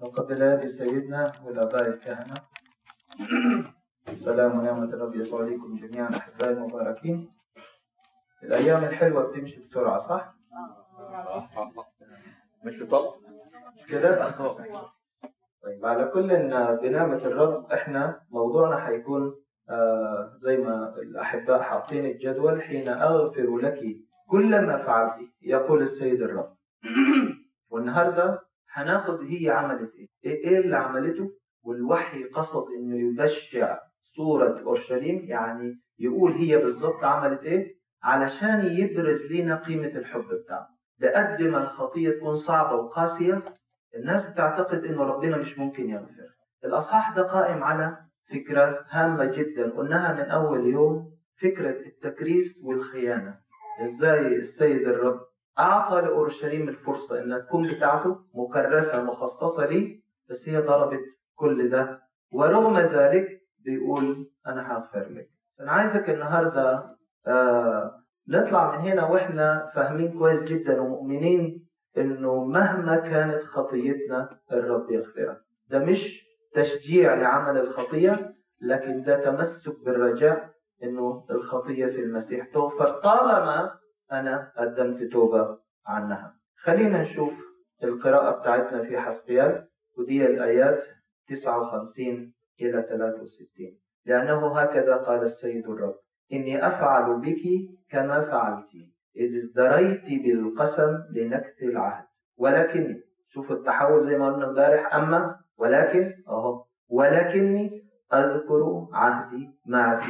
وقبل يد سيدنا والآباء الكهنة سلام ونعمة الرب يسوع عليكم جميعا أحبائي المباركين الأيام الحلوة بتمشي بسرعة صح؟ مش طلب مش كده؟ طيب على كل إن بنعمة الرب إحنا موضوعنا هيكون آه زي ما الأحباء حاطين الجدول حين أغفر لك كل ما فعلت يقول السيد الرب والنهارده هناخد هي عملت إيه؟ إيه اللي عملته؟ والوحي قصد إنه يبشع صورة أورشليم يعني يقول هي بالظبط عملت إيه؟ علشان يبرز لنا قيمة الحب بتاعه. بقد ما الخطية تكون صعبة وقاسية الناس بتعتقد إنه ربنا مش ممكن يغفر. الأصحاح ده قائم على فكرة هامة جدا قلناها من أول يوم فكرة التكريس والخيانة. إزاي السيد الرب أعطى لأورشليم الفرصة إنها تكون بتاعته مكرسة مخصصة لي بس هي ضربت كل ده ورغم ذلك بيقول أنا هغفر لك. أنا عايزك النهاردة آه نطلع من هنا وإحنا فاهمين كويس جدا ومؤمنين إنه مهما كانت خطيتنا الرب يغفرها. ده مش تشجيع لعمل الخطية لكن ده تمسك بالرجاء إنه الخطية في المسيح تغفر طالما أنا قدمت توبة عنها. خلينا نشوف القراءة بتاعتنا في حسقيال ودي الآيات 59 إلى 63 لأنه هكذا قال السيد الرب إني أفعل بك كما فعلت إذ ازدريت بالقسم لنكث العهد. ولكني شوف التحول زي ما قلنا امبارح أما ولكن أهو ولكني أذكر عهدي معك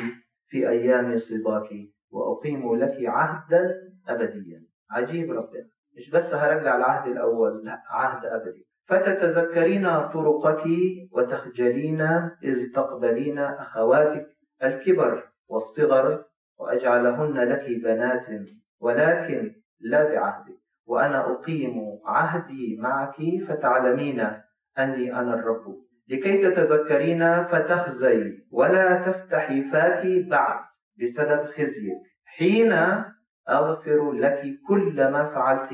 في أيام صباك وأقيم لك عهدا أبديا. عجيب ربنا مش بس هرجع العهد الأول لا عهد أبدي. فتتذكرين طرقك وتخجلين إذ تقبلين أخواتك الكبر والصغر وأجعلهن لك بنات ولكن لا بعهدك. وأنا أقيم عهدي معك فتعلمين أني أنا الرب. لكي تتذكرين فتخزي ولا تفتحي فاك بعد بسبب خزيك. حين أغفر لك كل ما فعلت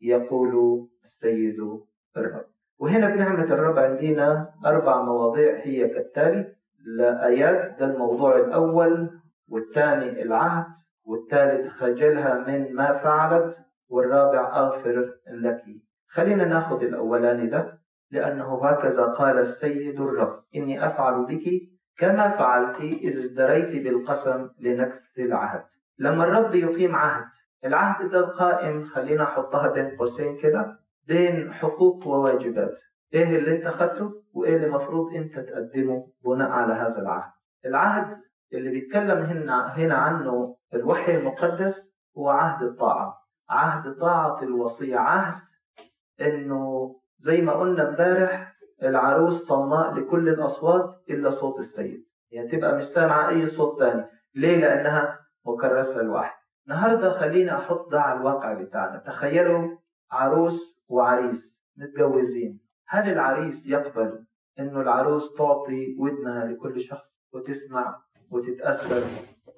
يقول السيد الرب. وهنا بنعمة الرب عندنا أربع مواضيع هي كالتالي الآيات ده الموضوع الأول والثاني العهد والثالث خجلها من ما فعلت والرابع أغفر لك. خلينا ناخذ الأولاني ده لأنه هكذا قال السيد الرب إني أفعل بك كما فعلت إذ ازدريت بالقسم لنكس العهد. لما الرب يقيم عهد العهد ده قائم خلينا أحطها بين قوسين كده بين حقوق وواجبات. إيه اللي أنت خدته وإيه اللي المفروض أنت تقدمه بناء على هذا العهد. العهد اللي بيتكلم هنا هنا عنه الوحي المقدس هو عهد الطاعة. عهد طاعة الوصية. عهد إنه زي ما قلنا امبارح العروس صماء لكل الأصوات إلا صوت السيد. يعني تبقى مش سامعة أي صوت تاني. ليه؟ لأنها مكرسة لوحده النهاردة خليني أحط ده على الواقع بتاعنا. تخيلوا عروس وعريس متجوزين. هل العريس يقبل إنه العروس تعطي ودنها لكل شخص وتسمع وتتأثر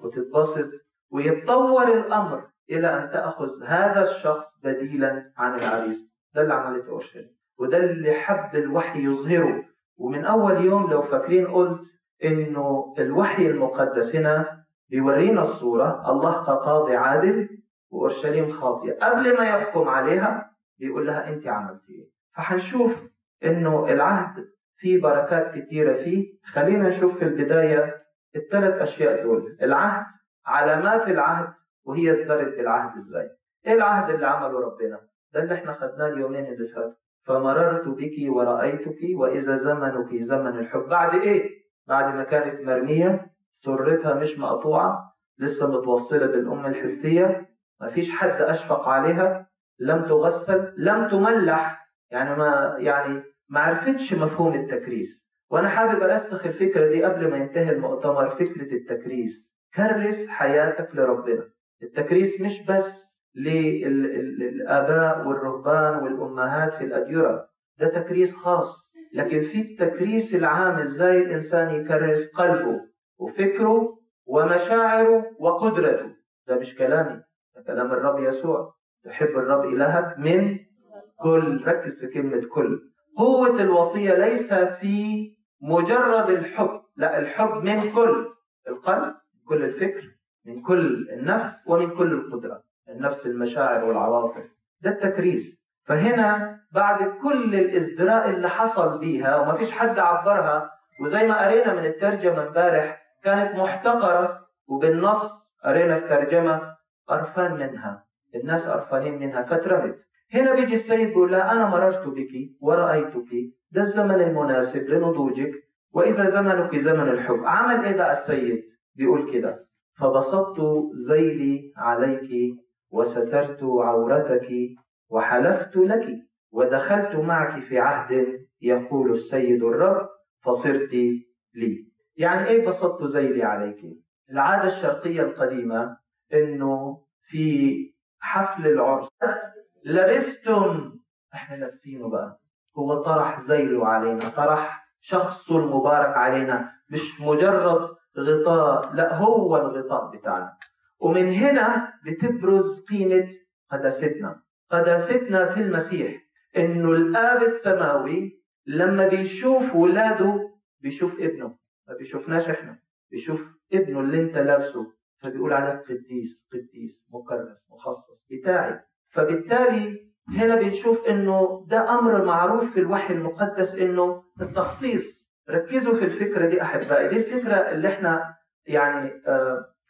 وتتبسط ويتطور الأمر إلى أن تأخذ هذا الشخص بديلا عن العريس؟ ده اللي عملته أورشليم. وده اللي حب الوحي يظهره. ومن أول يوم لو فاكرين قلت إنه الوحي المقدس هنا بيورينا الصورة. الله كقاضي عادل وأورشليم خاطئة. قبل ما يحكم عليها بيقول لها أنت عملتي إيه؟ فحنشوف إنه العهد فيه بركات كتيرة فيه. خلينا نشوف في البداية الثلاث أشياء دول. العهد علامات العهد وهي ازدرت بالعهد إزاي. إيه العهد اللي عمله ربنا؟ ده اللي إحنا خدناه اليومين اللي فاتوا. فمررت بك ورأيتك وإذا زمنك زمن الحب. بعد إيه؟ بعد ما كانت مرمية. سرتها مش مقطوعة لسه متوصلة بالأم الحسية ما فيش حد أشفق عليها لم تغسل لم تملح يعني ما يعني ما عرفتش مفهوم التكريس. وأنا حابب أرسخ الفكرة دي قبل ما ينتهي المؤتمر فكرة التكريس. كرس حياتك لربنا. التكريس مش بس للآباء والرهبان والأمهات في الأديرة ده تكريس خاص. لكن في التكريس العام إزاي الإنسان يكرس قلبه؟ وفكره ومشاعره وقدرته. ده مش كلامي ده كلام الرب يسوع. تحب الرب إلهك من كل ركز في كلمة كل. قوة الوصية ليس في مجرد الحب لا الحب من كل القلب من كل الفكر من كل النفس ومن كل القدرة. النفس المشاعر والعواطف. ده التكريس. فهنا بعد كل الإزدراء اللي حصل بيها وما فيش حد عبرها وزي ما قرينا من الترجمة امبارح كانت محتقرة وبالنص قرينا في ترجمة قرفان منها. الناس قرفانين منها فترمت. هنا بيجي السيد بيقول لها أنا مررت بك ورأيتك ده الزمن المناسب لنضوجك وإذا زمنك زمن الحب. عمل إيه بقى السيد؟ بيقول كده. فبسطت ذيلي عليك وسترت عورتك وحلفت لك ودخلت معك في عهد يقول السيد الرب فصرت لي. يعني إيه بسطت ذيلي عليك؟ العادة الشرقية القديمة إنه في حفل العرس. لبستم. إحنا لابسينه بقى. هو طرح ذيله علينا طرح شخصه المبارك علينا مش مجرد غطاء لا هو الغطاء بتاعنا. ومن هنا بتبرز قيمة قداستنا. قداستنا في المسيح إنه الآب السماوي لما بيشوف ولاده بيشوف ابنه. ما بيشوفناش إحنا بيشوف ابنه اللي انت لابسه فبيقول عليك قديس قديس مكرس مخصص بتاعي. فبالتالي هنا بنشوف إنه ده أمر معروف في الوحي المقدس إنه التخصيص. ركزوا في الفكرة دي أحبائي. دي الفكرة اللي إحنا يعني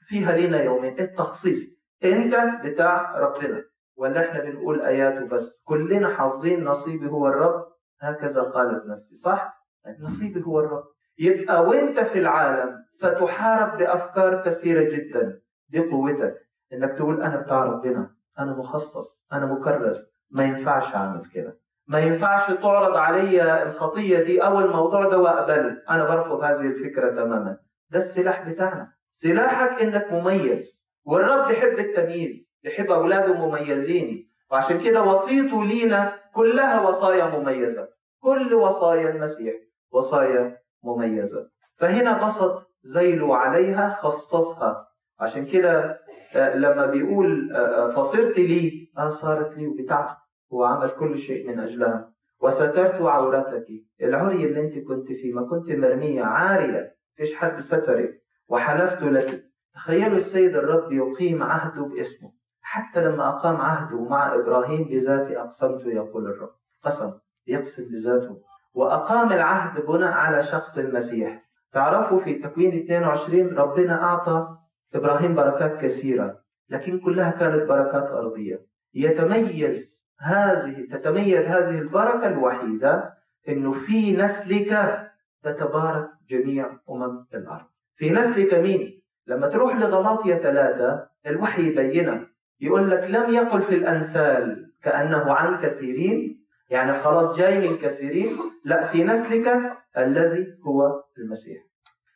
فيها لينا يومين. التخصيص. أنت بتاع ربنا. ولا إحنا بنقول آياته بس. كلنا حافظين نصيبي هو الرب. هكذا قالت نفسي. صح؟ نصيبي هو الرب. يبقى وانت في العالم ستحارب بأفكار كثيرة جدا. دي قوتك. إنك تقول أنا بتاع ربنا أنا مخصص أنا مكرس. ما ينفعش أعمل كده. ما ينفعش تعرض علي الخطية دي أو الموضوع ده واقبل أنا برفض هذه الفكرة تماما. ده السلاح بتاعنا. سلاحك إنك مميز. والرب يحب التمييز يحب أولاده مميزين. وعشان كده وصيته لينا كلها وصايا مميزة. كل وصايا المسيح وصايا مميزة. فهنا بسط ذيله عليها خصصها. عشان كده لما بيقول فصرت لي آه صارت لي وبتاعته. هو عمل كل شيء من أجلها. وسترت عورتك. العري اللي انت كنت فيه ما كنت مرمية عارية. فيش حد سترك. وحلفت لك. تخيلوا السيد الرب يقيم عهده باسمه. حتى لما أقام عهده مع إبراهيم بذاتي أقسمت يقول الرب. قسم يقسم بذاته. وأقام العهد بناء على شخص المسيح. تعرفوا في تكوين 22 ربنا أعطى إبراهيم بركات كثيرة لكن كلها كانت بركات أرضية. يتميز هذه تتميز هذه البركة الوحيدة إنه في نسلك تتبارك جميع أمم الأرض. في نسلك مين؟ لما تروح لغلاطية ثلاثة الوحي يبينها يقول لك لم يقل في الأنسال كأنه عن كثيرين يعني خلاص جاي من كثيرين. لا في نسلك الذي هو المسيح.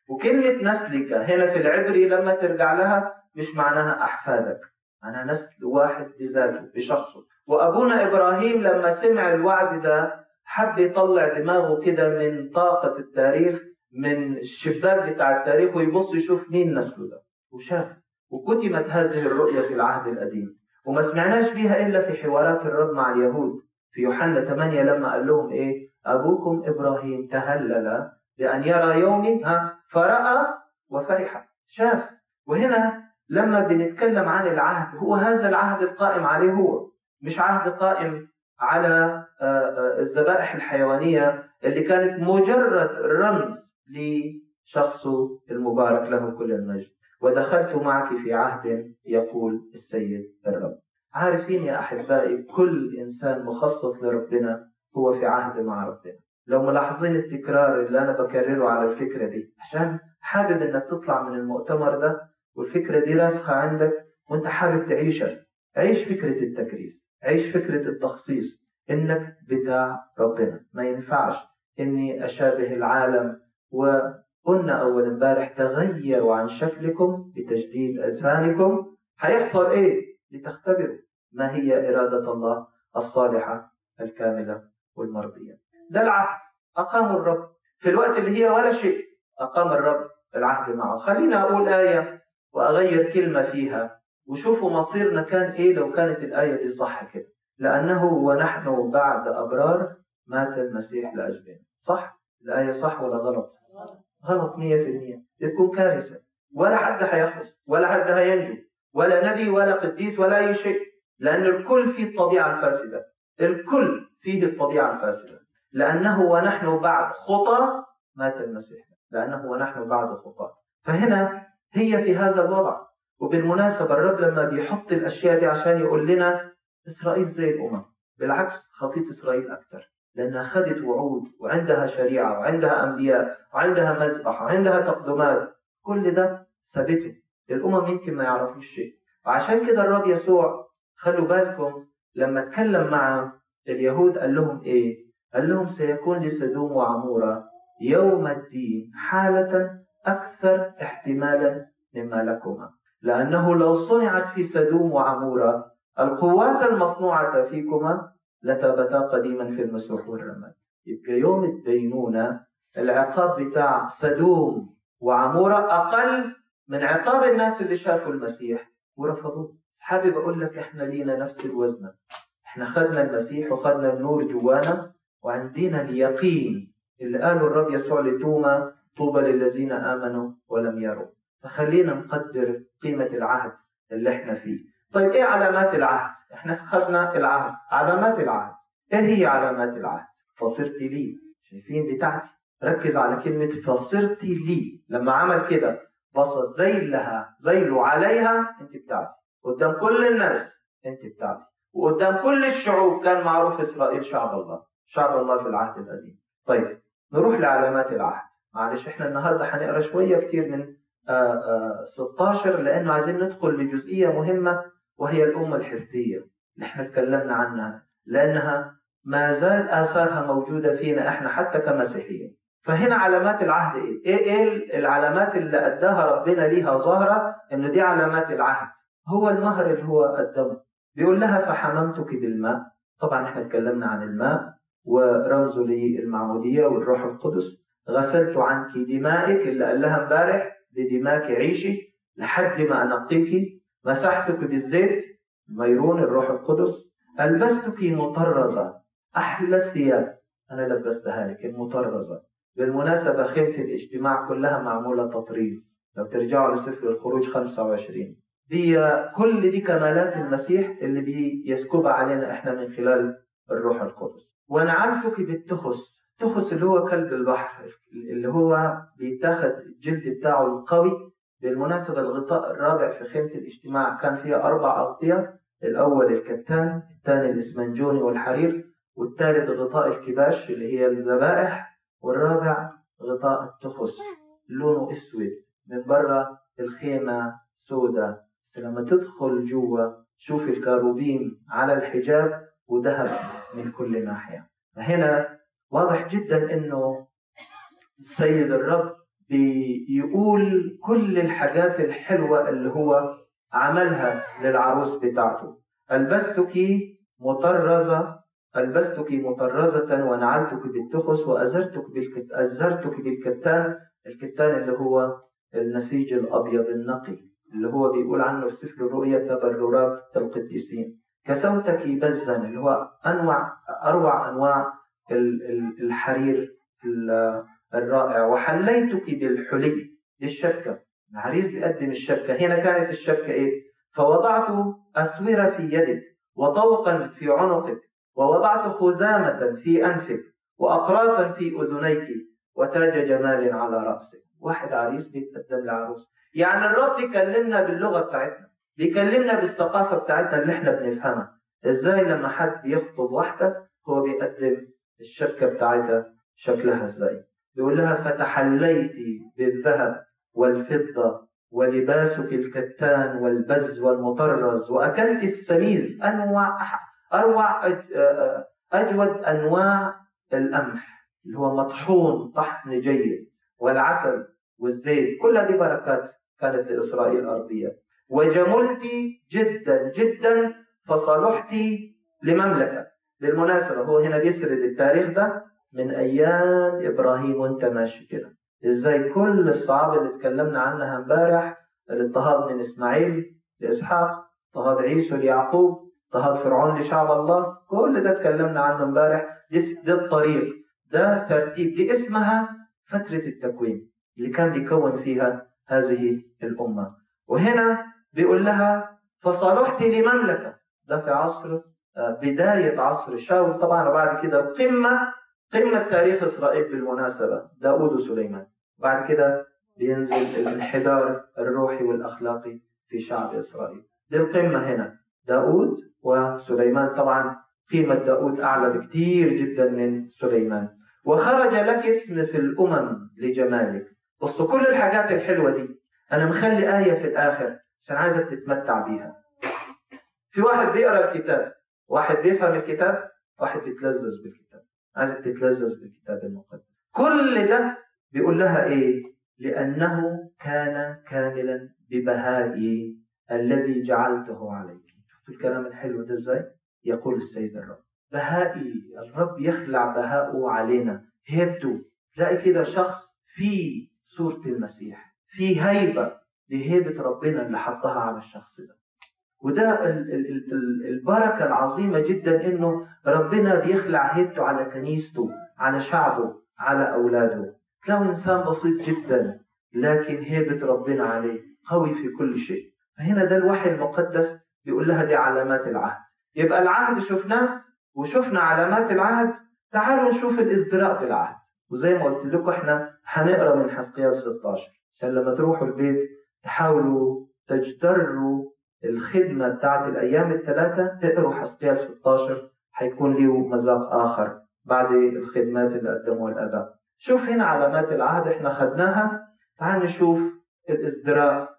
وكلمة نسلك هنا في العبري لما ترجع لها مش معناها أحفادك معناها نسل واحد بذاته بشخصه. وأبونا إبراهيم لما سمع الوعد ده حب يطلع دماغه كده من طاقة التاريخ من الشباك بتاع التاريخ ويبص يشوف مين نسله ده. وشاف. وكتمت هذه الرؤية في العهد القديم. وما سمعناش بيها إلا في حوارات الرب مع اليهود. في يوحنا 8 لما قال لهم إيه؟ أبوكم إبراهيم تهلل لأن يرى يومي ها فرأى وفرح. شاف. وهنا لما بنتكلم عن العهد هو هذا العهد القائم عليه هو. مش عهد قائم على الذبائح الحيوانية اللي كانت مجرد رمز لشخصه المبارك له كل المجد ودخلت معك في عهد يقول السيد الرب. عارفين يا أحبائي كل إنسان مخصص لربنا هو في عهد مع ربنا. لو ملاحظين التكرار اللي أنا بكرره على الفكرة دي عشان حابب إنك تطلع من المؤتمر ده والفكرة دي راسخة عندك وأنت حابب تعيشها. عيش فكرة التكريس عيش فكرة التخصيص إنك بتاع ربنا. ما ينفعش إني أشابه العالم. وقلنا أول امبارح تغيروا عن شكلكم بتجديد أذهانكم هيحصل إيه؟ لتختبروا ما هي إرادة الله الصالحة الكاملة والمرضية. ده العهد. أقام الرب. في الوقت اللي هي ولا شيء أقام الرب العهد معه. خلينا أقول آية وأغير كلمة فيها. وشوفوا مصيرنا كان إيه لو كانت الآية دي صح كده. لأنه ونحن بعد أبرار مات المسيح لأجلنا. صح؟ الآية صح ولا غلط؟ غلط 100% تكون كارثة. ولا حد حيخلص ولا حد هينجو. ولا نبي ولا قديس ولا أي شيء. لأن الكل فيه الطبيعة الفاسدة. الكل فيه الطبيعة الفاسدة. لأنه ونحن بعد خطى مات المسيح. لأنه ونحن بعد خطى. فهنا هي في هذا الوضع. وبالمناسبة الرب لما بيحط الأشياء دي عشان يقول لنا إسرائيل زي الأمم. بالعكس خطية إسرائيل أكثر لأنها خدت وعود وعندها شريعة وعندها أنبياء وعندها مذبح وعندها تقدمات. كل ده ثابته الأمم يمكن ما يعرفوش شيء. وعشان كده الرب يسوع خلوا بالكم لما اتكلم مع اليهود قال لهم إيه؟ قال لهم سيكون لسدوم وعمورة يوم الدين حالة أكثر احتمالا مما لكما. لأنه لو صنعت في سدوم وعمورة القوات المصنوعة فيكما لثبتا قديما في المسوح والرماد. يبقى يوم الدينونة العقاب بتاع سدوم وعمورة أقل من عقاب الناس اللي شافوا المسيح ورفضوه. حابب أقول لك إحنا لينا نفس الوزن. إحنا خدنا المسيح وخدنا النور جوانا وعندنا اليقين. اللي قاله الرب يسوع لتوما طوبى للذين آمنوا ولم يروا. فخلينا نقدر قيمة العهد اللي إحنا فيه. طيب إيه علامات العهد؟ إحنا خدنا العهد. علامات العهد. إيه هي علامات العهد؟ فصرت لي. شايفين بتاعتي؟ ركز على كلمة فصرت لي. لما عمل كده بسط زي لها زي له عليها انت بتاعتي. قدام كل الناس انت بتاعتي. وقدام كل الشعوب كان معروف إسرائيل شعب الله شعب الله في العهد القديم. طيب نروح لعلامات العهد. معلش إحنا النهارده هنقرا شوية كتير من آآ آآ 16 لأنه عايزين ندخل لجزئية مهمة وهي الامه الحسية. اللي إحنا اتكلمنا عنها لأنها ما زال آثارها موجودة فينا إحنا حتى كمسيحيين. فهنا علامات العهد إيه؟ إيه إيه العلامات اللي أداها ربنا ليها ظاهرة؟ إنه دي علامات العهد. هو المهر اللي هو قدمه. بيقول لها فحممتك بالماء. طبعا إحنا اتكلمنا عن الماء ورمزه للمعمودية والروح القدس. غسلت عنك دمائك اللي قال لها امبارح بدماك عيشي لحد ما انقيك مسحتك بالزيت ميرون الروح القدس. ألبستك مطرزة أحلى الثياب. أنا لبستها لك المطرزه بالمناسبة خيمة الاجتماع كلها معمولة تطريز. لو ترجعوا لسفر الخروج 25 دي كل دي كمالات المسيح اللي بيسكبها علينا إحنا من خلال الروح القدس. ونعلتك بالتخس التخس اللي هو كلب البحر اللي هو بيتاخد الجلد بتاعه القوي. بالمناسبة الغطاء الرابع في خيمة الاجتماع كان فيها أربع أغطية. الأول الكتان الثاني الإسمنجوني والحرير والثالث غطاء الكباش اللي هي الذبائح. والرابع غطاء التخس لونه أسود من برا الخيمة سوداء. لما تدخل جوا تشوف الكاروبين على الحجاب وذهب من كل ناحية. فهنا واضح جدا إنه السيد الرب بيقول كل الحاجات الحلوة اللي هو عملها للعروس بتاعته. ألبستك مطرزة ألبستك مطرزة ونعلتك بالتخس وأزرتك بالكت... أزرتك بالكتان الكتان اللي هو النسيج الأبيض النقي اللي هو بيقول عنه في سفر الرؤيا تبررات القديسين. كسوتك بزا اللي هو أنواع أروع أنواع الحرير الرائع. وحليتك بالحلي الشبكة العريس بيقدم الشبكة. هنا كانت الشبكة إيه؟ فوضعت أسورة في يدك وطوقا في عنقك. ووضعت خزامة في أنفك وأقراطا في أذنيك وتاج جمال على رأسك. واحد عريس بيتقدم لعروس. يعني الرب بيكلمنا باللغة بتاعتنا بيكلمنا بالثقافة بتاعتنا اللي إحنا بنفهمها. إزاي لما حد يخطب واحدة هو بيقدم الشبكة بتاعتها شكلها إزاي؟ بيقول لها فتحليت بالذهب والفضة ولباسك الكتان والبز والمطرز وأكلت السميز أنواع أروع أجود أنواع القمح اللي هو مطحون طحن جيد والعسل والزيت. كل هذه بركات كانت لإسرائيل الأرضية وجملت جدا جدا فصلحت لمملكة. بالمناسبة هو هنا بيسرد التاريخ ده من أيام إبراهيم وأنت ماشي كده. إزاي كل الصعاب اللي اتكلمنا عنها امبارح الاضطهاد من إسماعيل لإسحاق اضطهاد عيسو ليعقوب اضطهاد فرعون لشعب الله. كل ده اتكلمنا عنه امبارح. ده الطريق. ده ترتيب. دي اسمها فترة التكوين اللي كان بيكون فيها هذه الأمة. وهنا بيقول لها فصالحت لمملكة ده في عصر آه، بداية عصر شاول. طبعا وبعد كده قمة قمة تاريخ إسرائيل بالمناسبة. داود وسليمان. بعد كده بينزل الانحدار الروحي والأخلاقي في شعب إسرائيل. دي القمة هنا. داود وسليمان طبعا قيمة داود أعلى بكثير جدا من سليمان. وخرج لك اسم في الأمم لجمالك. بص كل الحاجات الحلوة دي أنا مخلي آية في الآخر عشان عايزك تتمتع بيها. في واحد بيقرأ الكتاب واحد بيفهم الكتاب واحد بيتلذذ بالكتاب. عايزك تتلذذ بالكتاب المقدس. كل ده بيقول لها إيه؟ لأنه كان كاملا ببهائي الذي جعلته عليك. الكلام الحلو ده إزاي؟ يقول السيد الرب. بهائي الرب يخلع بهاءه علينا. هيبته تلاقي كده شخص في صورة المسيح في هيبة لهيبة ربنا اللي حطها على الشخص ده. وده البركة العظيمة جدا إنه ربنا بيخلع هيبته على كنيسته على شعبه على أولاده. تلاقوا إنسان بسيط جدا لكن هيبة ربنا عليه قوي في كل شيء. فهنا ده الوحي المقدس بيقول لها دي علامات العهد. يبقى العهد شفناه وشفنا علامات العهد تعالوا نشوف الإزدراء بالعهد. وزي ما قلت لكم إحنا هنقرأ من حسقيال 16 عشان لما تروحوا البيت تحاولوا تجتروا الخدمة بتاعت الأيام الثلاثة تقروا حسقيال 16 حيكون له مذاق آخر بعد الخدمات اللي قدموها الآباء. شوف هنا علامات العهد إحنا خدناها تعال نشوف الإزدراء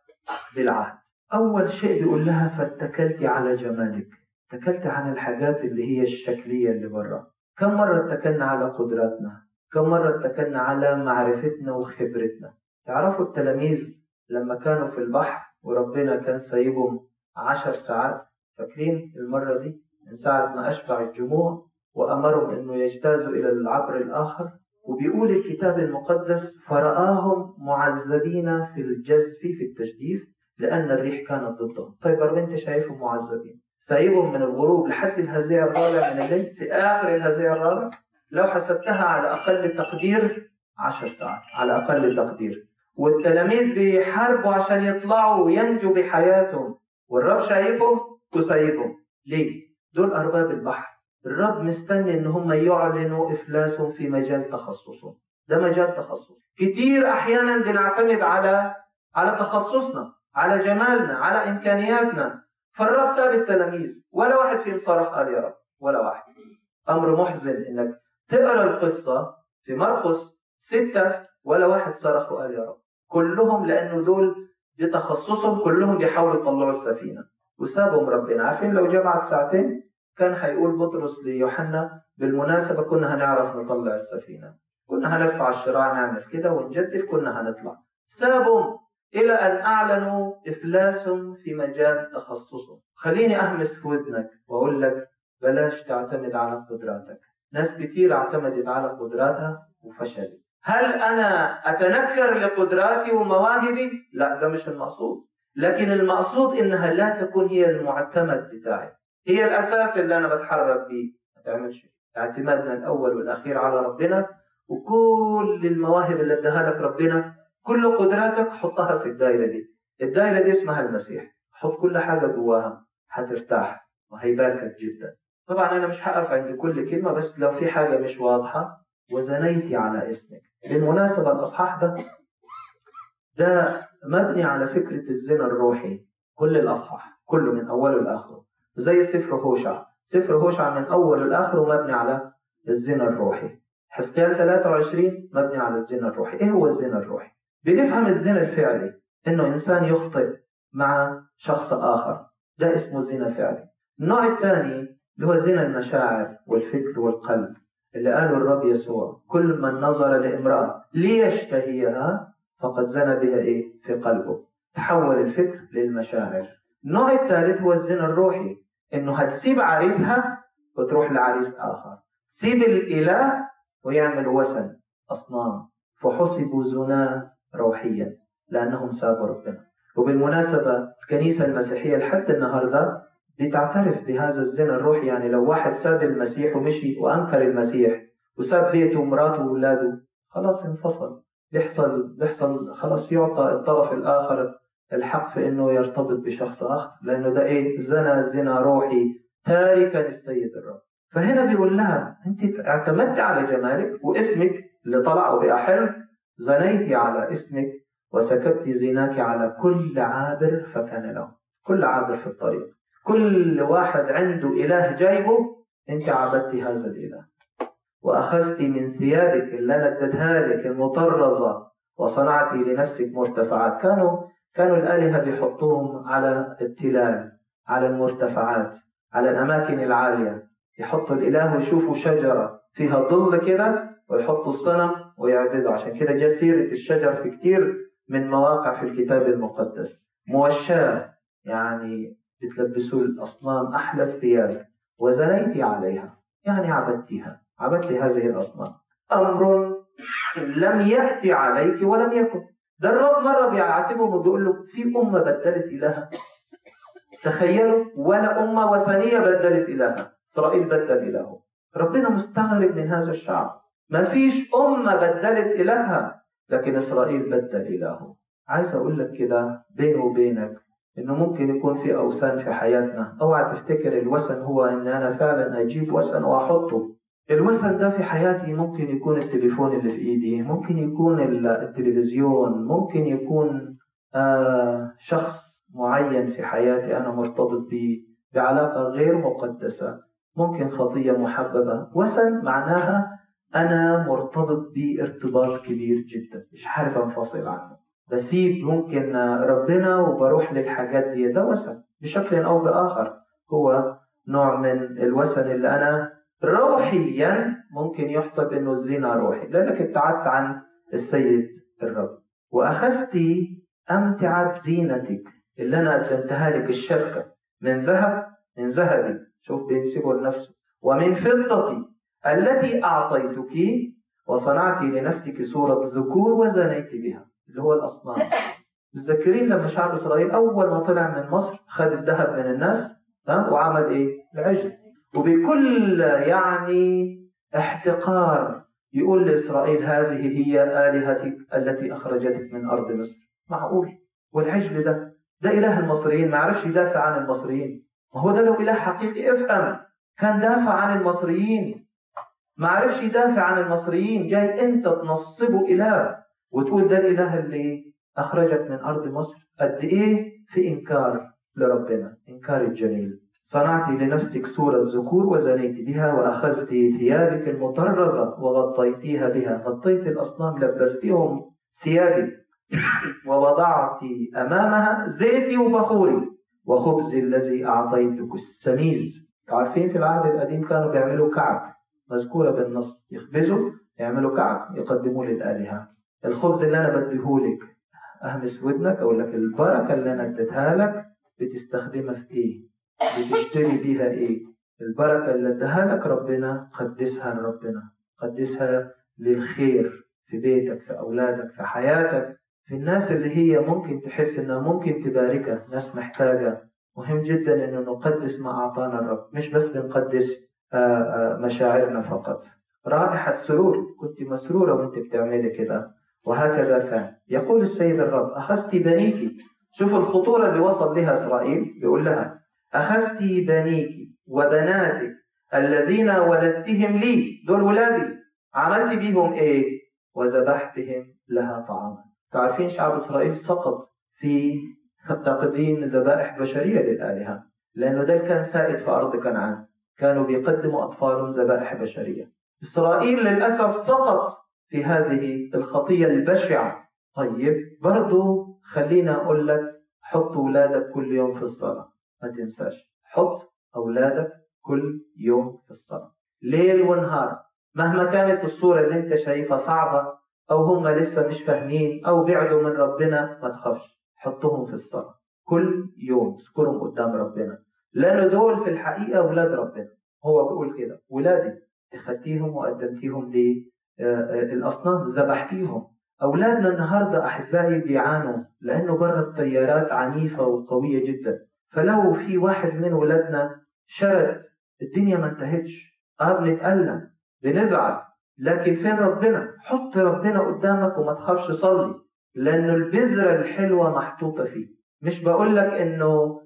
بالعهد. أول شيء بيقول لها فاتكلت على جمالك. اتكلت على الحاجات اللي هي الشكلية اللي برا. كم مرة اتكلنا على قدراتنا؟ كم مرة اتكلنا على معرفتنا وخبرتنا؟ تعرفوا التلاميذ لما كانوا في البحر وربنا كان سايبهم عشر ساعات؟ فاكرين المرة دي؟ من ساعة ما أشبع الجموع وأمرهم أنه يجتازوا إلى العبر الآخر. وبيقول الكتاب المقدس فرآهم معذبين في الجزف في التجديف لأن الريح كانت ضدهم طيب أنت شايفهم معذبين. سايبهم من الغروب لحد الهزيع الرابع من الليل. في آخر الهزيع الرابع لو حسبتها على أقل تقدير عشر ساعات. على أقل تقدير. والتلاميذ بيحاربوا عشان يطلعوا وينجوا بحياتهم. والرب شايفهم وسايبهم. ليه؟ دول أرباب البحر. الرب مستني إن هم يعلنوا إفلاسهم في مجال تخصصهم. ده مجال تخصص. كتير أحيانا بنعتمد على على تخصصنا. على جمالنا على إمكانياتنا. فالرب ساب التلاميذ. ولا واحد فيهم صرخ قال يا رب. ولا واحد. أمر محزن إنك تقرأ القصة في مرقس ستة. ولا واحد صرخ وقال يا رب. كلهم لأنه دول بتخصصهم كلهم بيحاولوا يطلعوا السفينة. وسابهم ربنا. عارفين لو بعد ساعتين كان حيقول بطرس ليوحنا بالمناسبة كنا هنعرف نطلع السفينة. كنا هنرفع الشراع نعمل كده ونجدف كنا هنطلع. سابهم. إلى أن أعلنوا إفلاسهم في مجال تخصصهم خليني أهمس في ودنك وأقول لك بلاش تعتمد على قدراتك. ناس كتير اعتمدت على قدراتها وفشلت. هل أنا أتنكر لقدراتي ومواهبي؟ لا ده مش المقصود. لكن المقصود إنها لا تكون هي المعتمد بتاعي. هي الأساس اللي أنا بتحرك بيه. ما تعملش. اعتمادنا الأول والأخير على ربنا وكل المواهب اللي اداها لك ربنا كل قدراتك حطها في الدائرة دي. الدائرة دي اسمها المسيح. حط كل حاجة جواها هترتاح وهيباركك جدا. طبعا أنا مش هقف عند كل كلمة بس لو في حاجة مش واضحة وزنيتي على اسمك. بالمناسبة الأصحاح ده ده مبني على فكرة الزنا الروحي. كل الأصحاح كله من أوله لآخره. زي سفر هوشع. سفر هوشع من أوله لآخره مبني على الزنا الروحي. حسقيال 23 مبني على الزنا الروحي. إيه هو الزنا الروحي؟ بنفهم الزنا الفعلي إنه إنسان يخطئ مع شخص آخر. ده اسمه زنا فعلي. النوع الثاني اللي هو زنا المشاعر والفكر والقلب اللي قاله الرب يسوع كل من نظر لامرأة ليشتهيها فقد زنى بها إيه؟ في قلبه. تحول الفكر للمشاعر. النوع الثالث هو الزنا الروحي إنه هتسيب عريسها وتروح لعريس آخر. تسيب الإله ويعمل وثن أصنام فحسبوا زنا روحيا لأنهم سابوا ربنا. وبالمناسبة الكنيسة المسيحية لحد النهاردة بتعترف بهذا الزنا الروحي يعني لو واحد ساب المسيح ومشي وأنكر المسيح وساب بيته ومراته وأولاده خلاص انفصل. بيحصل بيحصل خلاص يعطى الطرف الآخر الحق في إنه يرتبط بشخص آخر لأنه ده إيه؟ زنا زنا روحي تاركا السيد الرب. فهنا بيقول لها أنت اعتمدت على جمالك واسمك اللي طلع وبقى زنيت على اسمك وسكبت زناك على كل عابر فكان له. كل عابر في الطريق. كل واحد عنده إله جايبه أنت عبدت هذا الإله. وأخذت من ثيابك اللي أنا لك المطرزة وصنعت لنفسك مرتفعات. كانوا كانوا الآلهة بيحطوهم على التلال على المرتفعات على الأماكن العالية. يحطوا الإله ويشوفوا شجرة فيها ظل كده ويحطوا الصنم ويعبدوا عشان كده جاء سيرة الشجر في كتير من مواقع في الكتاب المقدس. موشاة يعني بتلبسوا الأصنام أحلى الثياب وزنيت عليها يعني عبدتها عبدت هذه الأصنام. أمر لم يأتي عليك ولم يكن. ده الرب مرة بيعاتبهم وبيقول له في أمة بدلت إلهها تخيلوا ولا أمة وثنية بدلت إلهها إسرائيل بدل إلهه. ربنا مستغرب من هذا الشعب. ما فيش أمة بدلت إلهها لكن إسرائيل بدل إلهه. عايز أقول لك كده بيني وبينك إنه ممكن يكون في أوثان في حياتنا. أوعى تفتكر الوثن هو إن أنا فعلا أجيب وثن وأحطه. الوثن ده في حياتي ممكن يكون التليفون اللي في إيدي ممكن يكون التلفزيون ممكن يكون آه شخص معين في حياتي أنا مرتبط به بعلاقة غير مقدسة ممكن خطية محببة. وثن معناها أنا مرتبط بيه ارتباط كبير جدا مش عارف أنفصل عنه. بسيب ممكن ربنا وبروح للحاجات دي ده وثن بشكل أو بآخر هو نوع من الوثن اللي أنا روحيا ممكن يحسب إنه الزنا روحي لأنك ابتعدت عن السيد الرب. واخذت أمتعة زينتك اللي أنا قدمتها لك الشبكه من ذهب من ذهبي. شوف بينسبه لنفسه. ومن فضتي التي أعطيتك وصنعت لنفسك صورة ذكور وزنيت بها اللي هو الأصنام. متذكرين لما شعب إسرائيل أول ما طلع من مصر خد الذهب من الناس وعمل إيه؟ العجل. وبكل يعني احتقار يقول لإسرائيل هذه هي آلهتك التي أخرجتك من أرض مصر. معقول؟ والعجل ده ده إله المصريين. ما عرفش يدافع عن المصريين. ما هو ده لو إله حقيقي. افهم كان دافع عن المصريين. ما عرفش يدافع عن المصريين جاي أنت تنصبه إله وتقول ده الإله اللي أخرجك من أرض مصر. قد إيه؟ في إنكار لربنا إنكار الجميل. صنعت لنفسك صورة ذكور وزنيت بها وأخذت ثيابك المطرزة وغطيتيها بها. غطيت الأصنام لبستهم ثيابي ووضعت أمامها زيتي وبخوري وخبزي الذي أعطيتك السميز. عارفين في العهد القديم كانوا بيعملوا كعك. مذكورة بالنص. يخبزوا يعملوا كعك يقدموه للآلهة. الخبز اللي أنا بديهولك أهمس ودنك أقول لك البركة اللي أنا اديتها لك بتستخدمها في إيه؟ بتشتري بيها إيه؟ البركة اللي اداها لك ربنا قدسها لربنا. قدسها للخير في بيتك في أولادك في حياتك في الناس اللي هي ممكن تحس إنها ممكن تباركها ناس محتاجة. مهم جدا إنه نقدس ما أعطانا الرب. مش بس بنقدس مشاعرنا فقط. رائحة سرور كنت مسرورة وانت بتعملي كده. وهكذا كان. يقول السيد الرب أخذت بنيك شوف الخطورة اللي وصل لها إسرائيل. بيقول لها أخذت بنيك وبناتك الذين ولدتهم لي دول ولادي. عملت بيهم إيه؟ وذبحتهم لها طعاما. تعرفين شعب إسرائيل سقط في تقديم ذبائح بشرية للآلهة لأنه ده كان سائد في أرض كنعان. كانوا بيقدموا أطفالهم ذبائح بشرية. إسرائيل للأسف سقط في هذه الخطية البشعة. طيب برضو خلينا أقول لك حط ولادك كل يوم في الصلاة. ما تنساش حط أولادك كل يوم في الصلاة. ليل ونهار مهما كانت الصورة اللي أنت شايفها صعبة أو هم لسه مش فاهمين أو بعدوا من ربنا ما تخافش حطهم في الصلاة. كل يوم اذكرهم قدام ربنا. لأن دول في الحقيقة أولاد ربنا. هو بيقول كده. ولادي اخدتيهم وقدمتيهم للأصنام ذبحتيهم. أولادنا النهاردة أحبائي بيعانوا لأنه برا التيارات عنيفة وقوية جدا. فلو في واحد من ولادنا شرد الدنيا ما انتهتش. آه بنتألم بنزعل. لكن فين ربنا؟ حط ربنا قدامك وما تخافش صلي. لأنه البذرة الحلوة محطوطة فيه. مش بقول لك إنه آه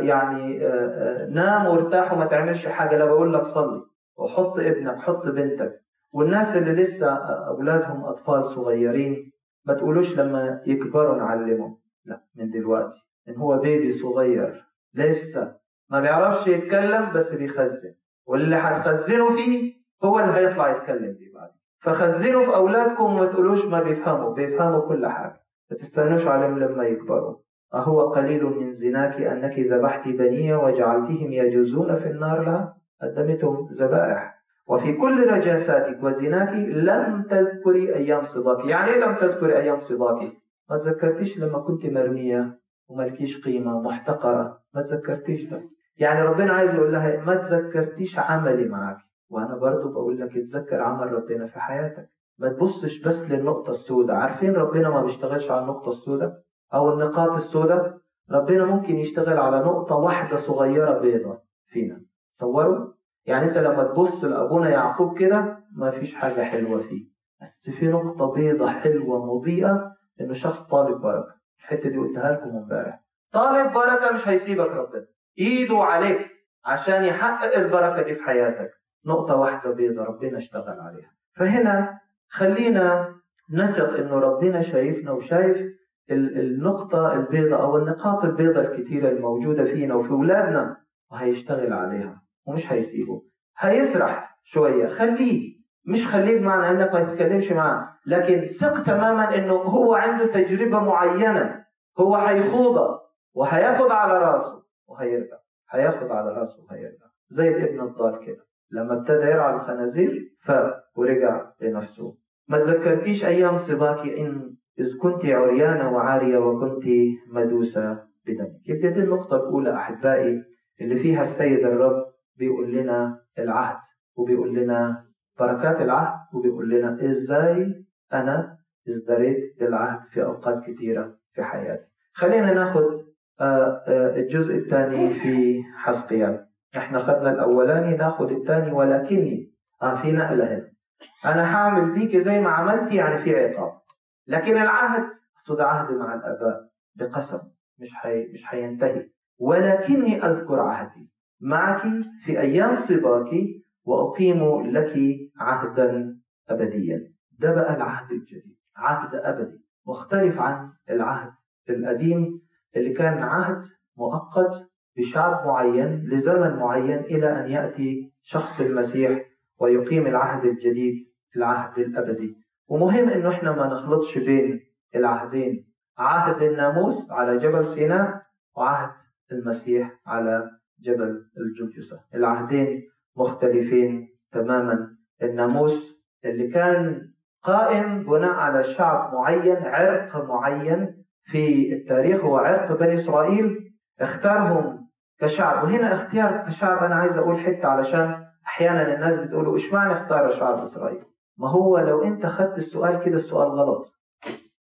يعني آه آه نام وارتاح وما تعملش حاجة. لا بقول لك صلي وحط ابنك حط بنتك. والناس اللي لسه أولادهم أطفال صغيرين ما تقولوش لما يكبروا نعلمهم. لا من دلوقتي إن هو بيبي صغير لسه ما بيعرفش يتكلم بس بيخزن. واللي هتخزنه فيه هو اللي هيطلع يتكلم بيه بعد فخزنوا في أولادكم وما تقولوش ما بيفهموا. بيفهموا كل حاجة. ما تستنوش عليهم لما يكبروا. أهو قليل من زناك أنك ذبحت بنية وجعلتهم يجوزون في النار لا؟ قدمتهم ذبائح. وفي كل رجاساتك وزناك لم تذكري أيام صباك يعني لم تذكري أيام صباك ما تذكرتيش لما كنت مرمية وملكيش قيمة ومحتقرة. ما تذكرتيش ده يعني ربنا عايز يقول لها ما تذكرتيش عملي معاك وأنا برضو بقول لك اتذكر عمل ربنا في حياتك. ما تبصش بس للنقطة السوداء. عارفين ربنا ما بيشتغلش على النقطة السوداء؟ أو النقاط السوداء ربنا ممكن يشتغل على نقطة واحدة صغيرة بيضة فينا. تصوروا يعني أنت لما تبص لأبونا يعقوب كده ما فيش حاجة حلوة فيه. بس في نقطة بيضة حلوة مضيئة إنه شخص طالب بركة. الحتة دي قلتها لكم امبارح. طالب بركة مش هيسيبك ربنا. إيده عليك عشان يحقق البركة دي في حياتك. نقطة واحدة بيضة ربنا اشتغل عليها. فهنا خلينا نثق إنه ربنا شايفنا وشايف النقطة البيضة أو النقاط البيضة الكثيرة الموجودة فينا وفي أولادنا وهيشتغل عليها ومش هيسيبه. هيسرح شوية. خليه. مش خليه بمعنى إنك ما تتكلمش معاه. لكن ثق تماما إنه هو عنده تجربة معينة. هو هيخوضها وهياخد على راسه وهيرجع. هياخد على راسه وهيرجع. زي الابن الضال كده. لما ابتدى يرعى الخنازير فاق ورجع لنفسه. ما تذكرتيش أيام صباك إن إذ كنت عريانة وعارية وكنت مدوسة بدمك يبقى دي النقطة الأولى أحبائي؟ اللي فيها السيد الرب بيقول لنا العهد وبيقول لنا بركات العهد وبيقول لنا إزاي أنا ازدريت بالعهد في أوقات كثيرة في حياتي. خلينا ناخد الجزء الثاني في حسقيال إحنا خدنا الأولاني ناخد الثاني ولكني آه في نقلة هنا. أنا هعمل بيك زي ما عملت يعني في عقاب. لكن العهد أقصد عهد مع الأباء بقسم مش حي... مش هينتهي ولكني أذكر عهدي. معك في أيام صباك وأقيم لك عهدا ابديا. ده بقى العهد الجديد. عهد أبدي. مختلف عن العهد القديم اللي كان عهد مؤقت بشعب معين لزمن معين إلى أن يأتي شخص المسيح ويقيم العهد الجديد العهد الأبدي. ومهم إنه إحنا ما نخلطش بين العهدين. عهد الناموس على جبل سيناء وعهد المسيح على جبل الجلجسة العهدين مختلفين تماما. الناموس اللي كان قائم بناء على شعب معين عرق معين في التاريخ هو عرق بني إسرائيل اختارهم كشعب. وهنا اختيار كشعب أنا عايز أقول حتة علشان أحيانا الناس بتقولوا إيش معنى اختار شعب إسرائيل؟ ما هو لو انت خدت السؤال كده السؤال غلط.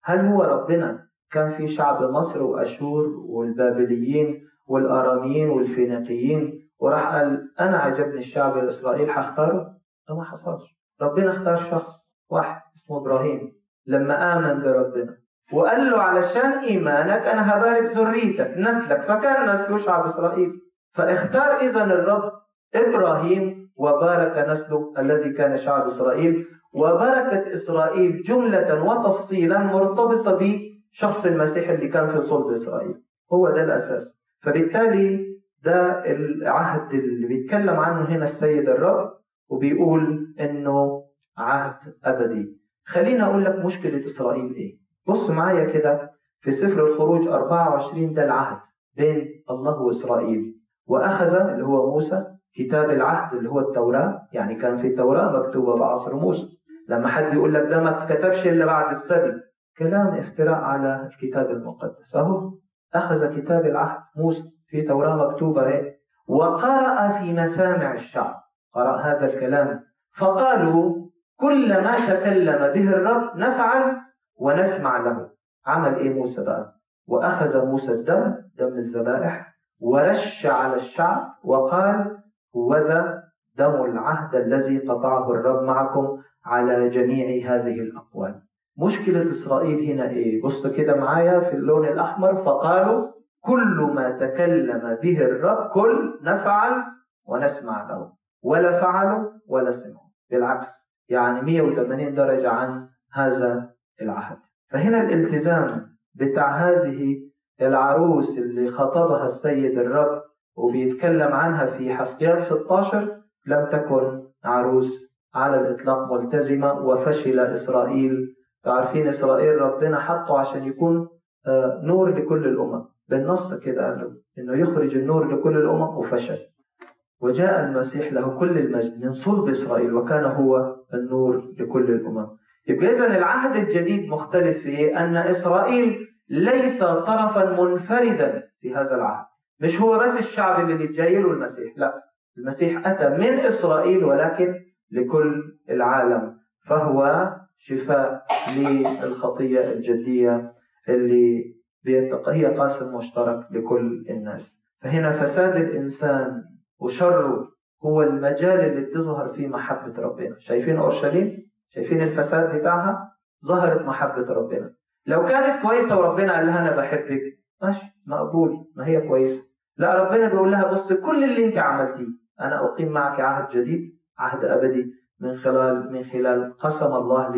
هل هو ربنا كان في شعب مصر وأشور والبابليين والأراميين والفينيقيين وراح قال أنا عجبني الشعب الإسرائيل هختاره؟ ده ما حصلش. ربنا اختار شخص واحد اسمه إبراهيم لما آمن بربنا وقال له علشان إيمانك أنا هبارك ذريتك نسلك فكان نسله شعب إسرائيل فاختار اذا الرب إبراهيم وبارك نسله الذي كان شعب إسرائيل وبركه إسرائيل جملة وتفصيلا مرتبطة بشخص المسيح اللي كان في صلب إسرائيل. هو ده الأساس. فبالتالي ده العهد اللي بيتكلم عنه هنا السيد الرب وبيقول إنه عهد أبدي. خليني أقول لك مشكلة إسرائيل إيه. بص معايا كده في سفر الخروج 24 ده العهد بين الله وإسرائيل. وأخذ اللي هو موسى كتاب العهد اللي هو التوراة يعني كان في التوراة مكتوبة في عصر موسى. لما حد يقول لك ده ما اتكتبش إلا بعد السبي. كلام افتراء على الكتاب المقدس. أهو أخذ كتاب العهد موسى في توراة مكتوبة اهي وقرأ في مسامع الشعب. قرأ هذا الكلام. فقالوا كل ما تكلم به الرب نفعل ونسمع له. عمل إيه موسى بقى؟ وأخذ موسى الدم دم الذبائح ورش على الشعب وقال وذا دم العهد الذي قطعه الرب معكم على جميع هذه الأقوال. مشكلة إسرائيل هنا إيه؟ بص كده معايا في اللون الأحمر فقالوا كل ما تكلم به الرب كل نفعل ونسمع له. ولا فعلوا ولا سمعوا. بالعكس يعني 180 درجة عن هذا العهد. فهنا الالتزام بتاع هذه العروس اللي خطبها السيد الرب وبيتكلم عنها في حسقيال 16 لم تكن عروس على الإطلاق ملتزمة وفشل إسرائيل. عارفين إسرائيل ربنا حطه عشان يكون آه، نور لكل الأمم. بالنص كده قال له إنه يخرج النور لكل الأمم وفشل. وجاء المسيح له كل المجد من صلب إسرائيل وكان هو النور لكل الأمم. يبقى إذا العهد الجديد مختلف في إيه؟ أن إسرائيل ليس طرفا منفردا في هذا العهد. مش هو بس الشعب اللي بيتجاي له المسيح لا المسيح أتى من إسرائيل ولكن لكل العالم فهو شفاء للخطية الجدية اللي هي قاسم مشترك لكل الناس. فهنا فساد الإنسان وشره هو المجال اللي بتظهر فيه محبة ربنا. شايفين أورشليم؟ شايفين الفساد بتاعها؟ ظهرت محبة ربنا. لو كانت كويسة وربنا قال لها أنا بحبك ماشي مقبول ما هي كويسة. لا ربنا بيقول لها بص كل اللي أنت عملتيه أنا أقيم معك عهد جديد عهد أبدي من خلال من خلال قسم الله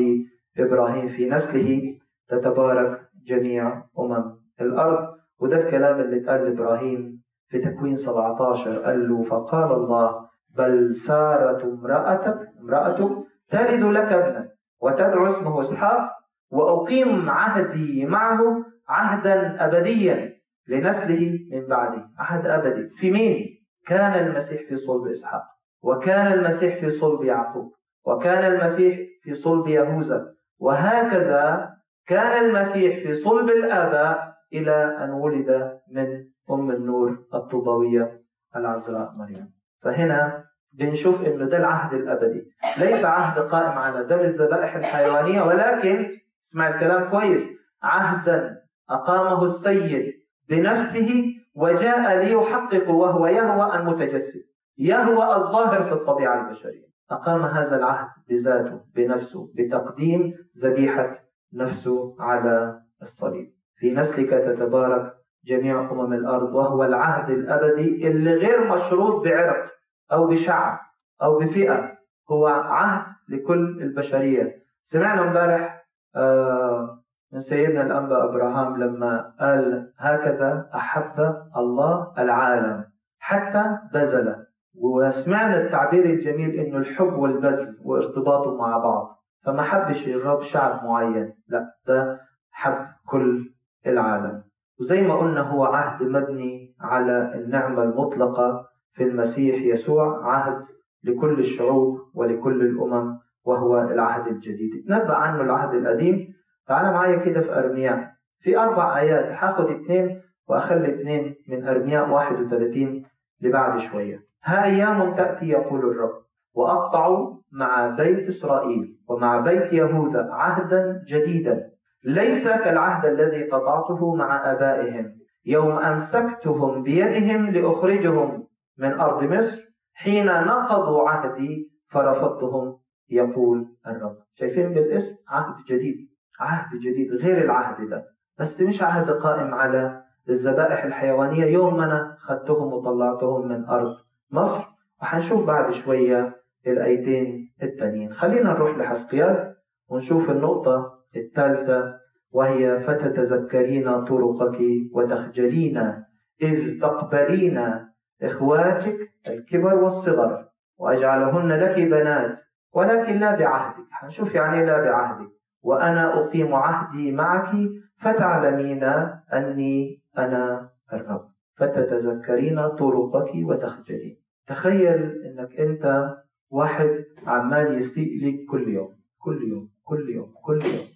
لإبراهيم في نسله تتبارك جميع أمم الأرض. وده الكلام اللي اتقال لإبراهيم في تكوين 17 قال له فقال الله بل سارة امرأتك امرأتك تلد لك ابنا وتدعو اسمه إسحاق وأقيم عهدي معه عهدا أبديا لنسله من بعده. عهد أبدي. في مين؟ كان المسيح في صلب إسحاق وكان المسيح في صلب يعقوب وكان المسيح في صلب يهوذا وهكذا كان المسيح في صلب الآباء إلى أن ولد من أم النور الطوبوية العذراء مريم. فهنا بنشوف إنه ده العهد الأبدي. ليس عهد قائم على دم الذبائح الحيوانية ولكن اسمع الكلام كويس. عهدا أقامه السيد بنفسه وجاء ليحقق وهو يهوى المتجسد. يهوى الظاهر في الطبيعة البشرية. أقام هذا العهد بذاته بنفسه بتقديم ذبيحة نفسه على الصليب. في نسلك تتبارك جميع أمم الأرض وهو العهد الأبدي اللي غير مشروط بعرق أو بشعب أو بفئة. هو عهد لكل البشرية. سمعنا امبارح آه، من سيدنا الأنبا أبراهام لما قال هكذا أحب الله العالم حتى بذل. وسمعنا التعبير الجميل إنه الحب والبذل وارتباطه مع بعض. فما حبش الرب شعب معين. لا ده حب كل العالم. وزي ما قلنا هو عهد مبني على النعمة المطلقة في المسيح يسوع عهد لكل الشعوب ولكل الأمم وهو العهد الجديد. تنبأ عنه العهد القديم تعال معايا كده في أرمياء في أربع آيات هاخد اثنين وأخلي اثنين من أرمياء 31 لبعد شوية. ها أيام تأتي يقول الرب وأقطع مع بيت إسرائيل ومع بيت يهوذا عهدا جديدا. ليس كالعهد الذي قطعته مع آبائهم. يوم أمسكتهم بيدهم لأخرجهم من أرض مصر حين نقضوا عهدي فرفضتهم يقول الرب. شايفين بالاسم عهد جديد. عهد جديد غير العهد ده. بس مش عهد قائم على الذبائح الحيوانية. يوم ما أنا خدتهم وطلعتهم من أرض مصر وحنشوف بعد شوية الآيتين التانيين. خلينا نروح لحسقيال ونشوف النقطة الثالثة وهي فتتذكرين طرقك وتخجلين إذ تقبلين إخواتك الكبر والصغر وأجعلهن لك بنات ولكن لا بعهدك. هنشوف يعني لا بعهدك. وأنا أقيم عهدي معك فتعلمين أني أنا الرب. فتتذكرين طرقك وتخجلين. تخيل أنك أنت واحد عمال يسيء لك كل يوم كل يوم كل يوم كل يوم.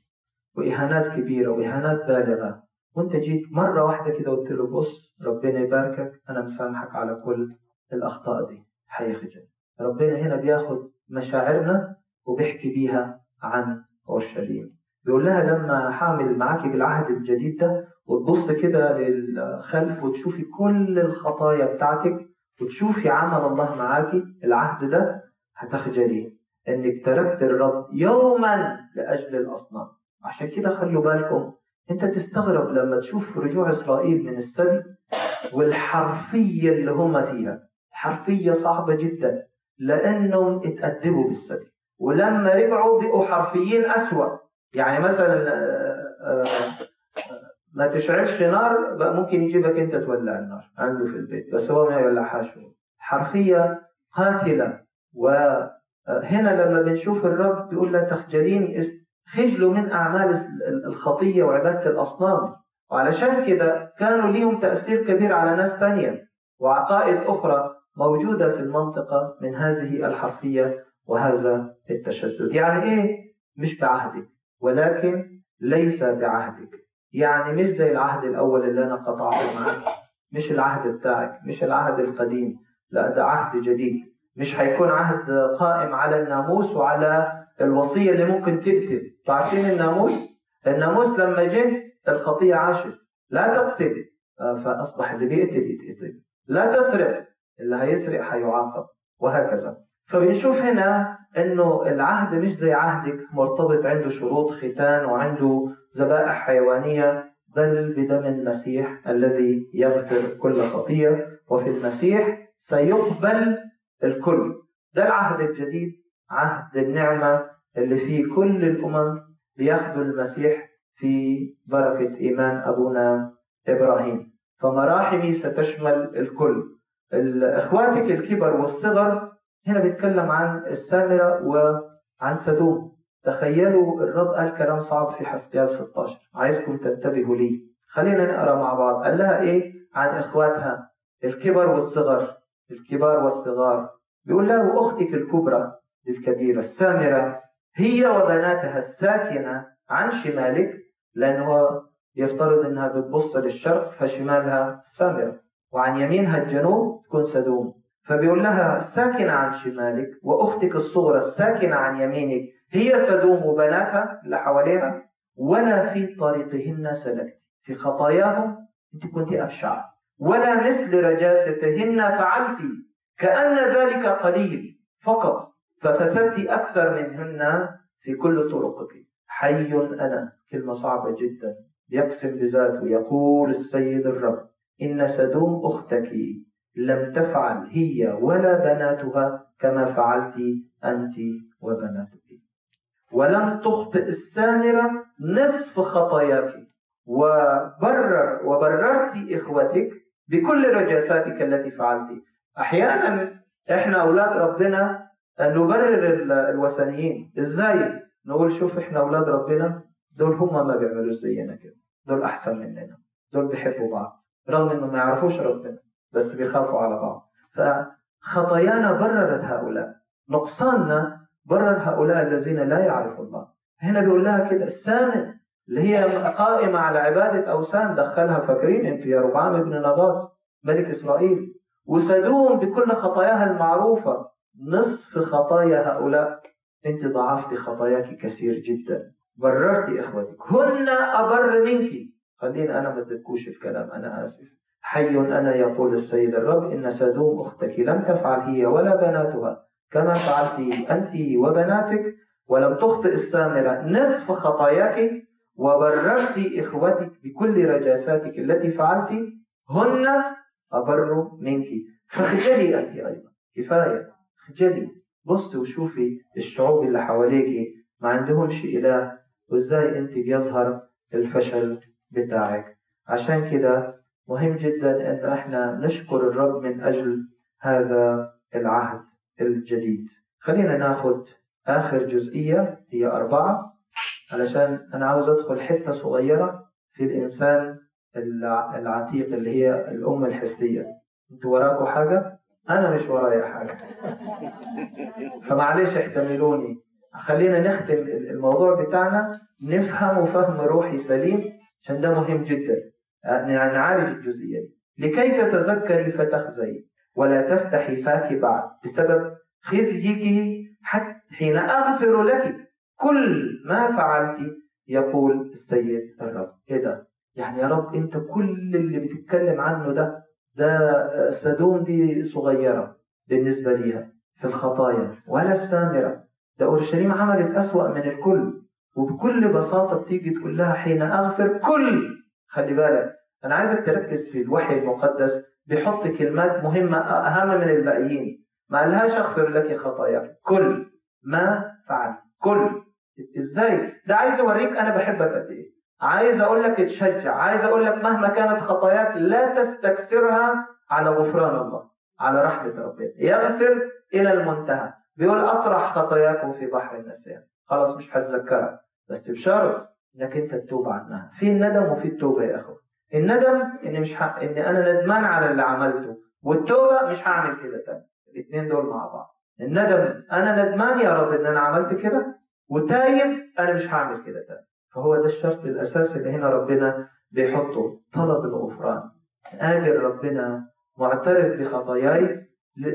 وإهانات كبيرة وإهانات بالغة. وأنت جيت مرة واحدة كده قلت له بص ربنا يباركك. أنا مسامحك على كل الأخطاء دي. حيخجل ربنا هنا بياخد مشاعرنا وبيحكي بيها عن أورشليم بيقول لها لما حامل معاكي بالعهد الجديد ده وتبص كده للخلف وتشوفي كل الخطايا بتاعتك وتشوفي عمل الله معاكي العهد ده هتخجلي إنك تركت الرب يوما لأجل الأصنام. عشان كده خلوا بالكم أنت تستغرب لما تشوف رجوع إسرائيل من السبي والحرفية اللي هم فيها. حرفيه صعبة جدا لأنهم اتأدبوا بالسبي. ولما رجعوا بقوا حرفيين أسوأ. يعني مثلا آه، آه، ما تشعلش نار بقى ممكن يجيبك أنت تولع النار عنده في البيت بس هو ما يولعهاش. حرفية قاتلة. وهنا لما بنشوف الرب بيقول لا تخجلين خجلوا من أعمال الخطية وعبادة الأصنام. وعلشان كده كانوا ليهم تأثير كبير على ناس ثانية وعقائد أخرى موجودة في المنطقة من هذه الحرفية. وهذا التشدد. يعني إيه؟ مش بعهدك ولكن ليس بعهدك. يعني مش زي العهد الأول اللي أنا قطعته معك. مش العهد بتاعك مش العهد القديم. لا ده عهد جديد. مش هيكون عهد قائم على الناموس وعلى الوصية اللي ممكن تقتل عارفين الناموس؟ الناموس لما جه الخطية عاشت. لا تقتل فأصبح اللي بيقتل يتقتل. لا تسرق. اللي هيسرق هيعاقب. وهكذا. فبنشوف هنا إنه العهد مش زي عهدك مرتبط عنده شروط ختان وعنده ذبائح حيوانية بل بدم المسيح الذي يغفر كل خطية. وفي المسيح سيقبل الكل. ده العهد الجديد عهد النعمة اللي فيه كل الأمم بياخذوا المسيح في بركة إيمان أبونا إبراهيم. فمراحمي ستشمل الكل. إخواتك الكبر والصغر هنا بيتكلم عن السامرة وعن سدوم. تخيلوا الرب قال كلام صعب في حسبيال 16 عايزكم تنتبهوا ليه. خلينا نقرأ مع بعض. قال لها إيه؟ عن إخواتها الكبر والصغر. الكبار والصغار. بيقول لها واختك الكبرى الكبيرة السامرة هي وبناتها الساكنة عن شمالك لأنه يفترض أنها بتبص للشرق فشمالها السامرة وعن يمينها الجنوب تكون سدوم. فبيقول لها الساكنة عن شمالك وأختك الصغرى الساكنة عن يمينك هي سدوم وبناتها اللي حواليها ولا في طريقهن سلكت. في خطاياهم أنت كنت أبشع. ولا مثل رجاستهن فعلت. كأن ذلك قليل فقط ففسدت أكثر منهن في كل طرقك. حي أنا. كلمة صعبة جدا. يقسم بذاته. يقول السيد الرب إن سدوم أختك لم تفعل هي ولا بناتها كما فعلت أنت وبناتك. ولم تخطئ السامرة نصف خطاياك. وبرر وبررت إخوتك بكل رجاساتك التي فعلت. أحيانا إحنا أولاد ربنا نبرر الوثنيين. إزاي؟ نقول شوف إحنا أولاد ربنا دول هم ما بيعملوش زينا كده. دول أحسن مننا. دول بيحبوا بعض رغم إنه ما يعرفوش ربنا. بس بيخافوا على بعض. فخطايانا بررت هؤلاء. نقصاننا برر هؤلاء الذين لا يعرفوا الله. هنا بيقول لها كده الثامن اللي هي قائمة على عبادة أوثان دخلها فاكرين أنتوا يا ربعام بن نباط ملك إسرائيل. وسدوم بكل خطاياها المعروفة. نصف خطايا هؤلاء. أنت ضعفت خطاياك كثير جدا. بررت إخوتك. هن أبر منك. خليني أنا ما تدكوش الكلام أنا آسف. حي أنا يقول السيد الرب إن سدوم أختك لم تفعل هي ولا بناتها كما فعلت أنت وبناتك ولم تخطئ السامرة نصف خطاياك وبررت إخوتك بكل رجاساتك التي فعلت هن أبر منك. فخجلي أنت أيضا. كفاية. خجلي. بص وشوفي الشعوب اللي حواليك. ما عندهمش إله. وإزاي أنت بيظهر الفشل بتاعك. عشان كده مهم جدا أن إحنا نشكر الرب من أجل هذا العهد الجديد. خلينا ناخذ آخر جزئية هي أربعة علشان أنا عاوز أدخل حتة صغيرة في الإنسان العتيق اللي هي الأم الحسية. أنتوا وراكم حاجة؟ أنا مش ورايا حاجة. فمعلش احتملوني. خلينا نختم الموضوع بتاعنا. نفهمه فهم روحي سليم عشان ده مهم جدا. نعالج الجزئية دي. لكي تتذكري فتخزي ولا تفتحي فاك بعد بسبب خزيك حتى حين أغفر لك كل ما فعلت يقول السيد الرب. إيه ده؟ يعني يا رب أنت كل اللي بتتكلم عنه ده ده سدوم دي صغيرة بالنسبة ليها في الخطايا ولا السامرة. ده أورشليم عملت أسوأ من الكل وبكل بساطة بتيجي تقول لها حين أغفر كل خلي بالك. أنا عايزك تركز في الوحي المقدس بيحط كلمات مهمة أهم من الباقيين. ما قالهاش أغفر لك خطاياك كل ما فعل كل. إزاي؟ ده عايز يوريك أنا بحبك قد إيه. عايز أقول لك اتشجع عايز أقول لك مهما كانت خطاياك لا تستكثرها على غفران الله على رحمة ربنا. يغفر إلى المنتهى. بيقول أطرح خطاياكم في بحر النسيان. خلاص مش هتذكرها. بس بشرط انك انت تتوب عنها. في الندم وفي التوبة يا اخوه الندم ان مش ح... ان أنا ندمان على اللي عملته والتوبة مش هعمل كده تاني. الاثنين دول مع بعض. الندم أنا ندمان يا رب إن أنا عملت كده وتايب أنا مش هعمل كده تاني. فهو ده الشرط الأساسي اللي هنا ربنا بيحطه. طلب الغفران. قادر ربنا معترف بخطاياي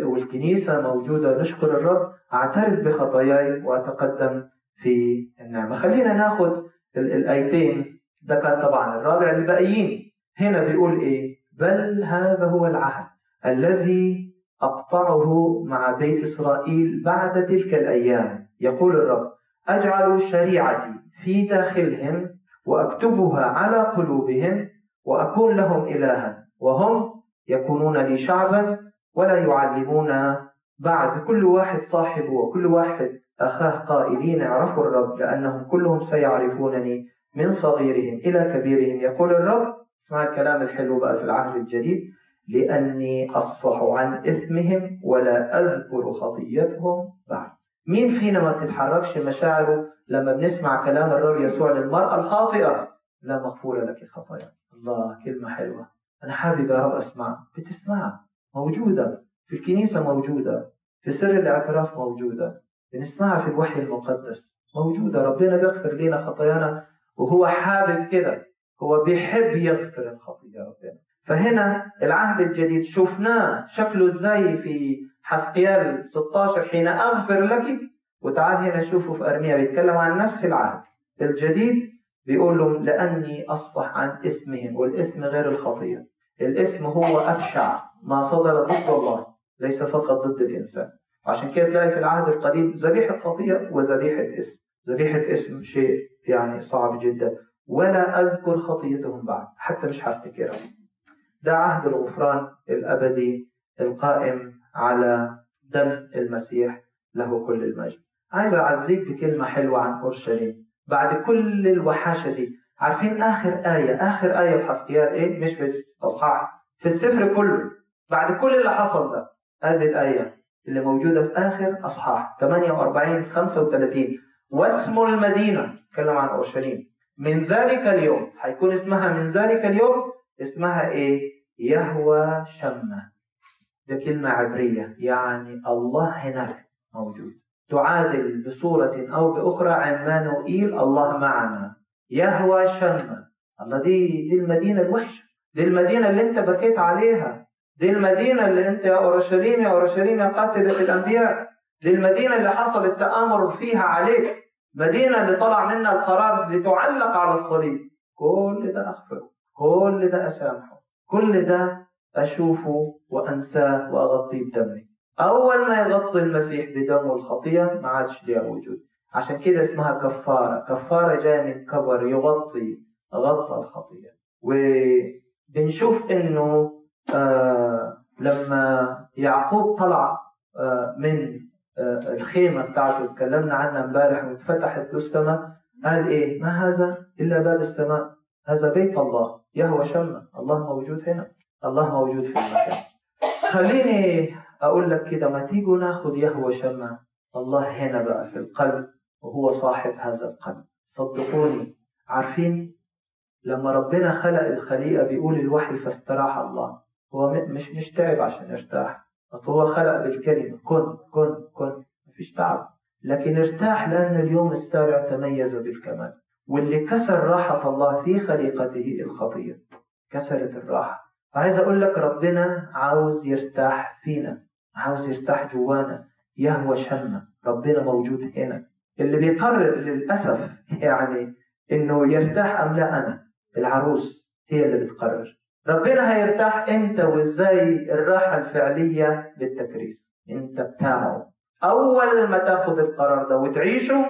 والكنيسة موجودة نشكر الرب أعترف بخطاياي وأتقدم في النعمة. خلينا ناخد الآيتين. ده كان طبعا الرابع الباقيين هنا بيقول إيه؟ بل هذا هو العهد الذي أقطعه مع بيت إسرائيل بعد تلك الأيام. يقول الرب أجعل شريعتي في داخلهم وأكتبها على قلوبهم وأكون لهم إلها وهم يكونون لي شعبا ولا يعلمون بعد. كل واحد صاحبه وكل واحد أخاه قائلين اعرفوا الرب لأنهم كلهم سيعرفونني من صغيرهم إلى كبيرهم. يقول الرب اسمع الكلام الحلو بقى في العهد الجديد لأني أصفح عن إثمهم ولا أذكر خطيتهم بعد. مين فينا ما بتتحركش مشاعره لما بنسمع كلام الرب يسوع للمرأة الخاطئة؟ لا مغفورة لك خطايا. الله كلمة حلوة. أنا حابب يا رب أسمع. بتسمعها موجودة. في الكنيسة موجودة. في سر الاعتراف موجودة. بنسمعها في الوحي المقدس. موجودة. ربنا بيغفر لنا خطايانا وهو حابب كده. هو بيحب يغفر الخطية ربنا. فهنا العهد الجديد شفناه. شكله إزاي في حسقيال 16 حين أغفر لك؟ وتعال هنا شوفوا في أرميا. بيتكلم عن نفس العهد الجديد. بيقول لهم لأني أصبح عن إثمهم والإثم غير الخطيه الاسم هو أبشع ما صدر ضد الله ليس فقط ضد الإنسان. عشان كده تلاقي في العهد القديم ذبيحة خطية وذبيحة اسم. ذبيحة اسم شيء يعني صعب جدا. ولا أذكر خطيتهم بعد حتى مش هفتكرها ده عهد الغفران الأبدي القائم على دم المسيح له كل المجد. عايز أعزيك بكلمة حلوة عن أورشليم. بعد كل الوحاشة دي عارفين آخر آية؟ آخر آية في حسقيال إيه؟ مش بس اصحاح في السفر كله. بعد كل اللي حصل ده هذه الآية. اللي موجودة في آخر أصحاح 48 35 واسم المدينة تكلم عن أورشليم. من ذلك اليوم هيكون اسمها من ذلك اليوم اسمها إيه؟ يهوى شمة. ده كلمة عبرية يعني الله هناك موجود. تعادل بصورة أو بأخرى عمانوئيل الله معنا. يهوى شمة. الله دي دي المدينة الوحشة. دي المدينة اللي أنت بكيت عليها. دي المدينة اللي أنت يا أورشليم يا أورشليم يا قاتلة الأنبياء دي المدينة اللي حصل التآمر فيها عليك. مدينة اللي طلع منها القرار لتعلق على الصليب. كل ده أغفره كل ده أسامحه. كل ده أشوفه وأنساه وأغطيه بدمي. أول ما يغطي المسيح بدمه الخطية ما عادش ليها وجود. عشان كده اسمها كفارة. كفارة جاية من كبر يغطي غطى الخطية. وبنشوف إنه لما يعقوب طلع آه من آه الخيمة بتاعته تكلمنا عنها امبارح واتفتحت له السماء قال إيه؟ ما هذا إلا باب السماء هذا بيت الله يهوى شمة الله موجود هنا الله موجود في المكان. خليني أقول لك كده ما تيجوا ناخد يهوى شمة الله هنا بقى في القلب وهو صاحب هذا القلب. صدقوني. عارفين؟ لما ربنا خلق الخليقة بيقول الوحي فاستراح الله. هو مش مش تعب عشان يرتاح. أصل هو خلق بالكلمة كن كن كن مفيش تعب. لكن ارتاح لأن اليوم السابع تميز بالكمال. واللي كسر راحة الله في خليقته الخطية كسرت الراحة. عايز أقول لك ربنا عاوز يرتاح فينا. عاوز يرتاح جوانا. يهوى شمة ربنا موجود هنا. اللي بيقرر للأسف يعني إنه يرتاح أم لا أنا. العروس هي اللي بتقرر. ربنا هيرتاح إمتى وإزاي الراحة الفعلية بالتكريس انت بتاعه؟ أول ما تاخد القرار ده وتعيشه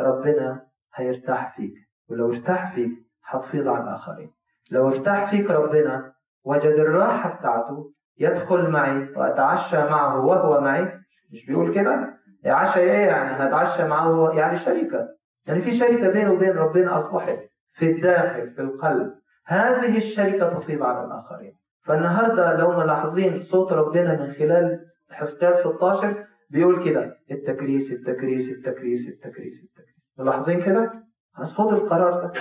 ربنا هيرتاح فيك. ولو ارتاح فيك هتفيض على الآخرين. لو ارتاح فيك ربنا وجد الراحة بتاعته يدخل معي وأتعشى معه وهو معي. مش بيقول كده؟ عشاء إيه يعني؟ هتعشى معه يعني شركة. يعني في شركة بينه وبين ربنا أصبحت في الداخل في القلب. هذه الشركة تفيض على الآخرين. فالنهاردة لو ملاحظين صوت ربنا من خلال حسقيال 16 بيقول كده التكريس التكريس التكريس التكريس التكريس. ملاحظين كده؟ خلاص خد القرار ده.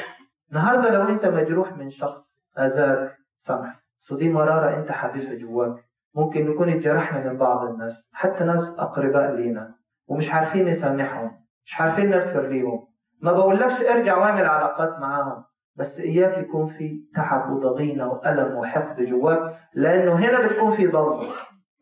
النهارده لو انت مجروح من شخص آذاك سامح. ودي مرارة انت حابسها جواك. ممكن نكون اتجرحنا من بعض الناس حتى ناس أقرباء لينا ومش عارفين نسامحهم مش عارفين نغفر ليهم. ما بقولكش ارجع واعمل علاقات معاهم. بس إياك يكون في تعب وضغينة وألم وحقد جواك لأنه هنا بتكون في ضلمه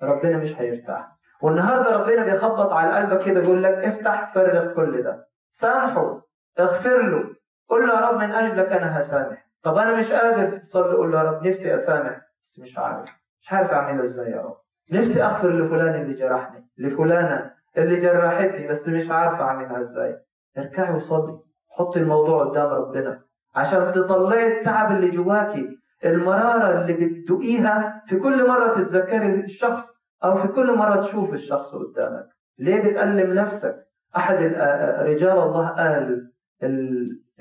ربنا مش هيرتاح والنهاردة ربنا بيخبط على قلبك كده يقول لك افتح فرغ كل ده. سامحه اغفر له. قول له يا رب من أجلك أنا هسامح. طب أنا مش قادر تصلي قول له يا رب نفسي أسامح. بس مش عارف. مش عارف اعملها إزاي يا رب. نفسي أغفر لفلان اللي جرحني لفلانة اللي جرحتني بس مش عارف أعملها إزاي. اركعي وصلي. حطي الموضوع قدام ربنا. عشان تطلعي التعب اللي جواكي المرارة اللي بتدوقيها في كل مرة تتذكري الشخص أو في كل مرة تشوف الشخص قدامك. ليه بتألم نفسك؟ أحد رجال الله قال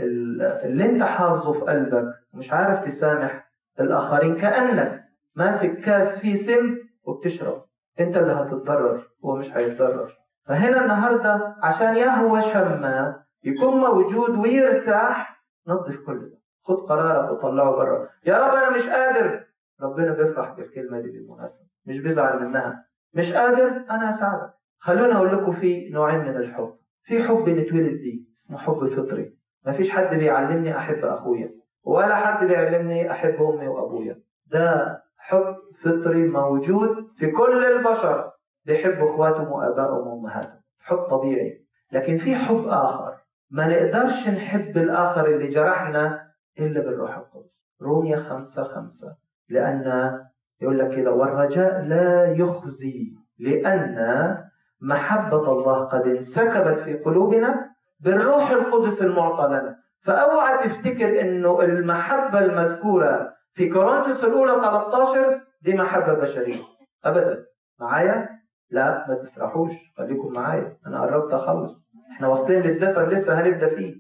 اللي أنت حافظه في قلبك مش عارف تسامح الآخرين كأنك ماسك كاس فيه سم وبتشرب. أنت اللي هتتضرر هو مش هيتضرر. فهنا النهارده عشان يهوى شما يكون موجود ويرتاح نظف كل ده. خد قرارك وطلعه بره. يا رب أنا مش قادر. ربنا بيفرح بالكلمة دي بالمناسبة. مش بيزعل منها. مش قادر؟ أنا اساعدك خلونا أقول لكم في نوعين من الحب. في حب نتولد بيه اسمه حب فطري. ما فيش حد بيعلمني أحب أخويا ولا حد بيعلمني أحب أمي وأبويا. ده حب فطري موجود في كل البشر. بيحبوا اخواتهم وآبائهم وأمهاتهم. حب طبيعي. لكن في حب آخر. ما نقدرش نحب الآخر اللي جرحنا إلا بالروح القدس. روميا خمسة خمسة. لأن يقول لك كده والرجاء لا يخزي لأن محبة الله قد انسكبت في قلوبنا بالروح القدس المعطى لنا. فأوعى تفتكر أنه المحبة المذكورة في كورنثوس الأولى 13 دي محبة بشرية. أبدا. معايا؟ لا ما تسرحوش. خليكم معايا. أنا قربت أخلص. إحنا واصلين للدسم لسه هنبدأ فيه.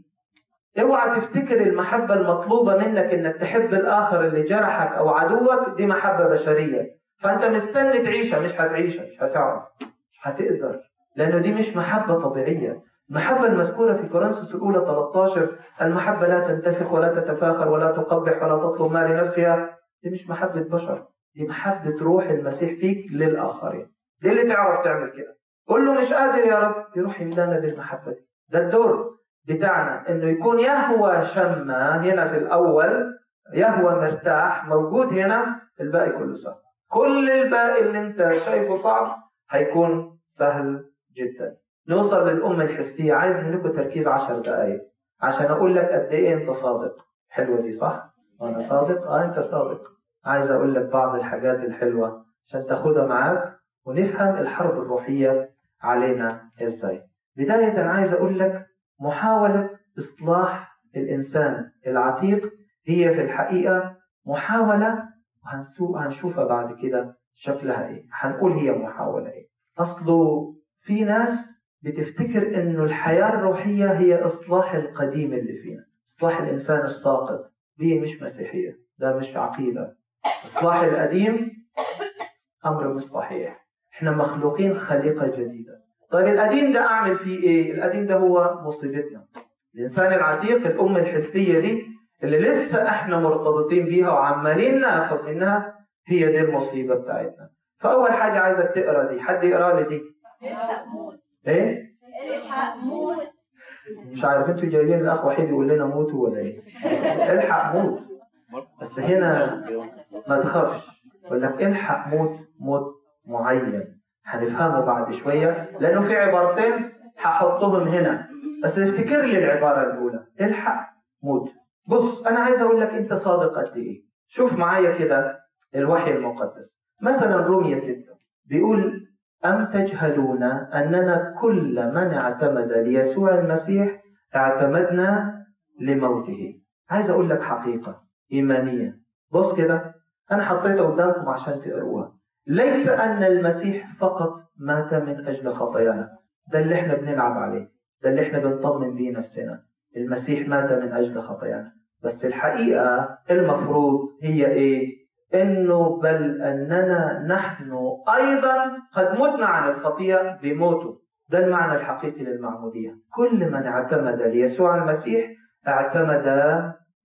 اوعى تفتكر المحبة المطلوبة منك إنك تحب الآخر اللي جرحك أو عدوك دي محبة بشرية. فأنت مستني تعيشها مش هتعيشها مش هتعرف مش هتقدر. لأنه دي مش محبة طبيعية. المحبة المذكورة في كورنثوس الأولى 13 المحبة لا تنتفخ ولا تتفاخر ولا تقبح ولا تطلب ما لنفسها دي مش محبة بشر دي محبة روح المسيح فيك للآخرين. دي اللي تعرف تعمل كده. قول له مش قادر يا رب. يروح يمدانا بالمحبة دي. ده الدور بتاعنا إنه يكون يهوى شمة هنا في الأول يهوى مرتاح موجود هنا الباقي كله سهل كل الباقي اللي أنت شايفه صعب هيكون سهل جدا. نوصل للأم الحسية. عايز منكم تركيز عشر دقايق. عشان أقول لك قد إيه أنت صادق. حلوة دي صح؟ وأنا صادق؟ آه أنت صادق. عايز أقول لك بعض الحاجات الحلوة. عشان تاخدها معاك ونفهم الحرب الروحية علينا إزاي؟ بداية عايز أقول لك محاولة إصلاح الإنسان العتيق هي في الحقيقة محاولة وهنشوفها بعد كده شكلها إيه. هنقول هي محاولة إيه. أصله في ناس بتفتكر إنه الحياة الروحية هي إصلاح القديم اللي فينا. إصلاح الإنسان الساقط. دي مش مسيحية. ده مش عقيدة. إصلاح القديم أمر مش صحيح. إحنا مخلوقين خليقة جديدة طيب القديم ده أعمل فيه إيه؟ القديم ده هو مصيبتنا. الإنسان العتيق الام الحسية دي اللي لسه إحنا مرتبطين بيها وعمالين ناخد منها هي دي المصيبة بتاعتنا. فأول حاجة عايزك تقرأ دي، حد يقرأ لي دي. إيه؟ الحق موت. مش عارف أنتوا جايبين الأخ وحيد يقول لنا موتوا ولا إيه؟ الحق موت. بس هنا ما تخافش يقول لك الحق موت موت معين. هنفهمه بعد شوية. لأنه في عبارتين هحطهم هنا. بس افتكر لي العبارة الأولى. الحق موت. بص أنا عايز أقول لك أنت صادق قد إيه. شوف معايا كده الوحي المقدس. مثلا رومية ستة. بيقول أم تجهلون أننا كل من اعتمد ليسوع المسيح اعتمدنا لموته؟ عايز أقول لك حقيقة إيمانية بص كده أنا حطيتها قدامكم عشان تقروها ليس أن المسيح فقط مات من أجل خطايانا. ده اللي إحنا بنلعب عليه. ده اللي إحنا بنطمن بيه نفسنا. المسيح مات من أجل خطايانا. بس الحقيقة المفروض هي إيه؟ إنه بل أننا نحن أيضا قد متنا عن الخطيئة بموته. ده المعنى الحقيقي للمعمودية. كل من اعتمد ليسوع المسيح اعتمد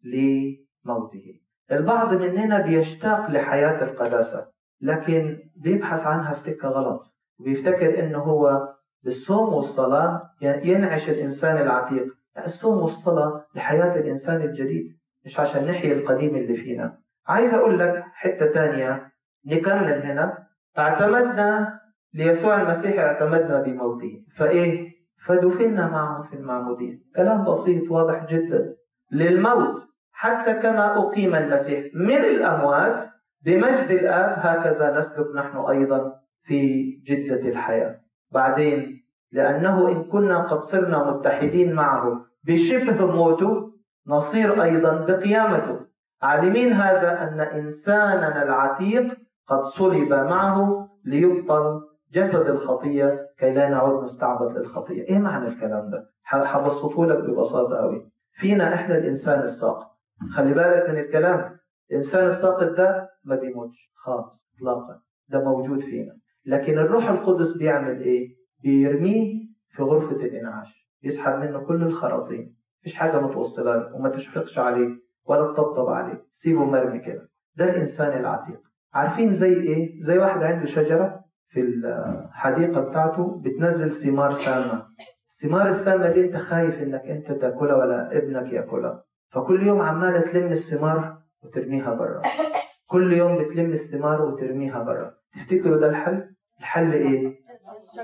لموته. البعض مننا بيشتاق لحياة القداسة. لكن بيبحث عنها في سكة غلط. وبيفتكر إنه هو بالصوم والصلاة ينعش الإنسان العتيق. الصوم والصلاة لحياة الإنسان الجديد مش عشان نحيي القديم اللي فينا. عايز أقول لك حتة تانية. نكمل هنا. اعتمدنا ليسوع المسيح اعتمدنا بموته. فإيه؟ فدفنا معه في المعمودية كلام بسيط واضح جدا. للموت حتى كما أقيم المسيح من الأموات بمجد الآب هكذا نسلك نحن أيضا في جدة الحياة. بعدين لأنه إن كنا قد صرنا متحدين معه بشبه موته نصير أيضا بقيامته. عالمين هذا أن إنساننا العتيق قد صلب معه ليبطل جسد الخطية كي لا نعود نستعبد للخطية. إيه معنى الكلام ده؟ حبسطه لك ببساطة قوي فينا إحنا الإنسان الساقط. خلي بالك من الكلام. الإنسان الساقط ده ما بيموتش خالص إطلاقا ده موجود فينا. لكن الروح القدس بيعمل إيه؟ بيرميه في غرفة الإنعاش يسحب منه كل الخراطيم. مفيش حاجة متوصلة له وما تشفقش عليه ولا تطبطب عليه. سيبه مرمي كده. ده الإنسان العتيق. عارفين زي إيه؟ زي واحد عنده شجرة في الحديقة بتاعته بتنزل ثمار سامة. الثمار السامة دي أنت خايف إنك أنت تأكلها ولا ابنك يأكلها. فكل يوم عمالة تلم الثمار وترميها برا. كل يوم بتلم الثمار وترميها برا. تفتكروا ده الحل؟ الحل إيه؟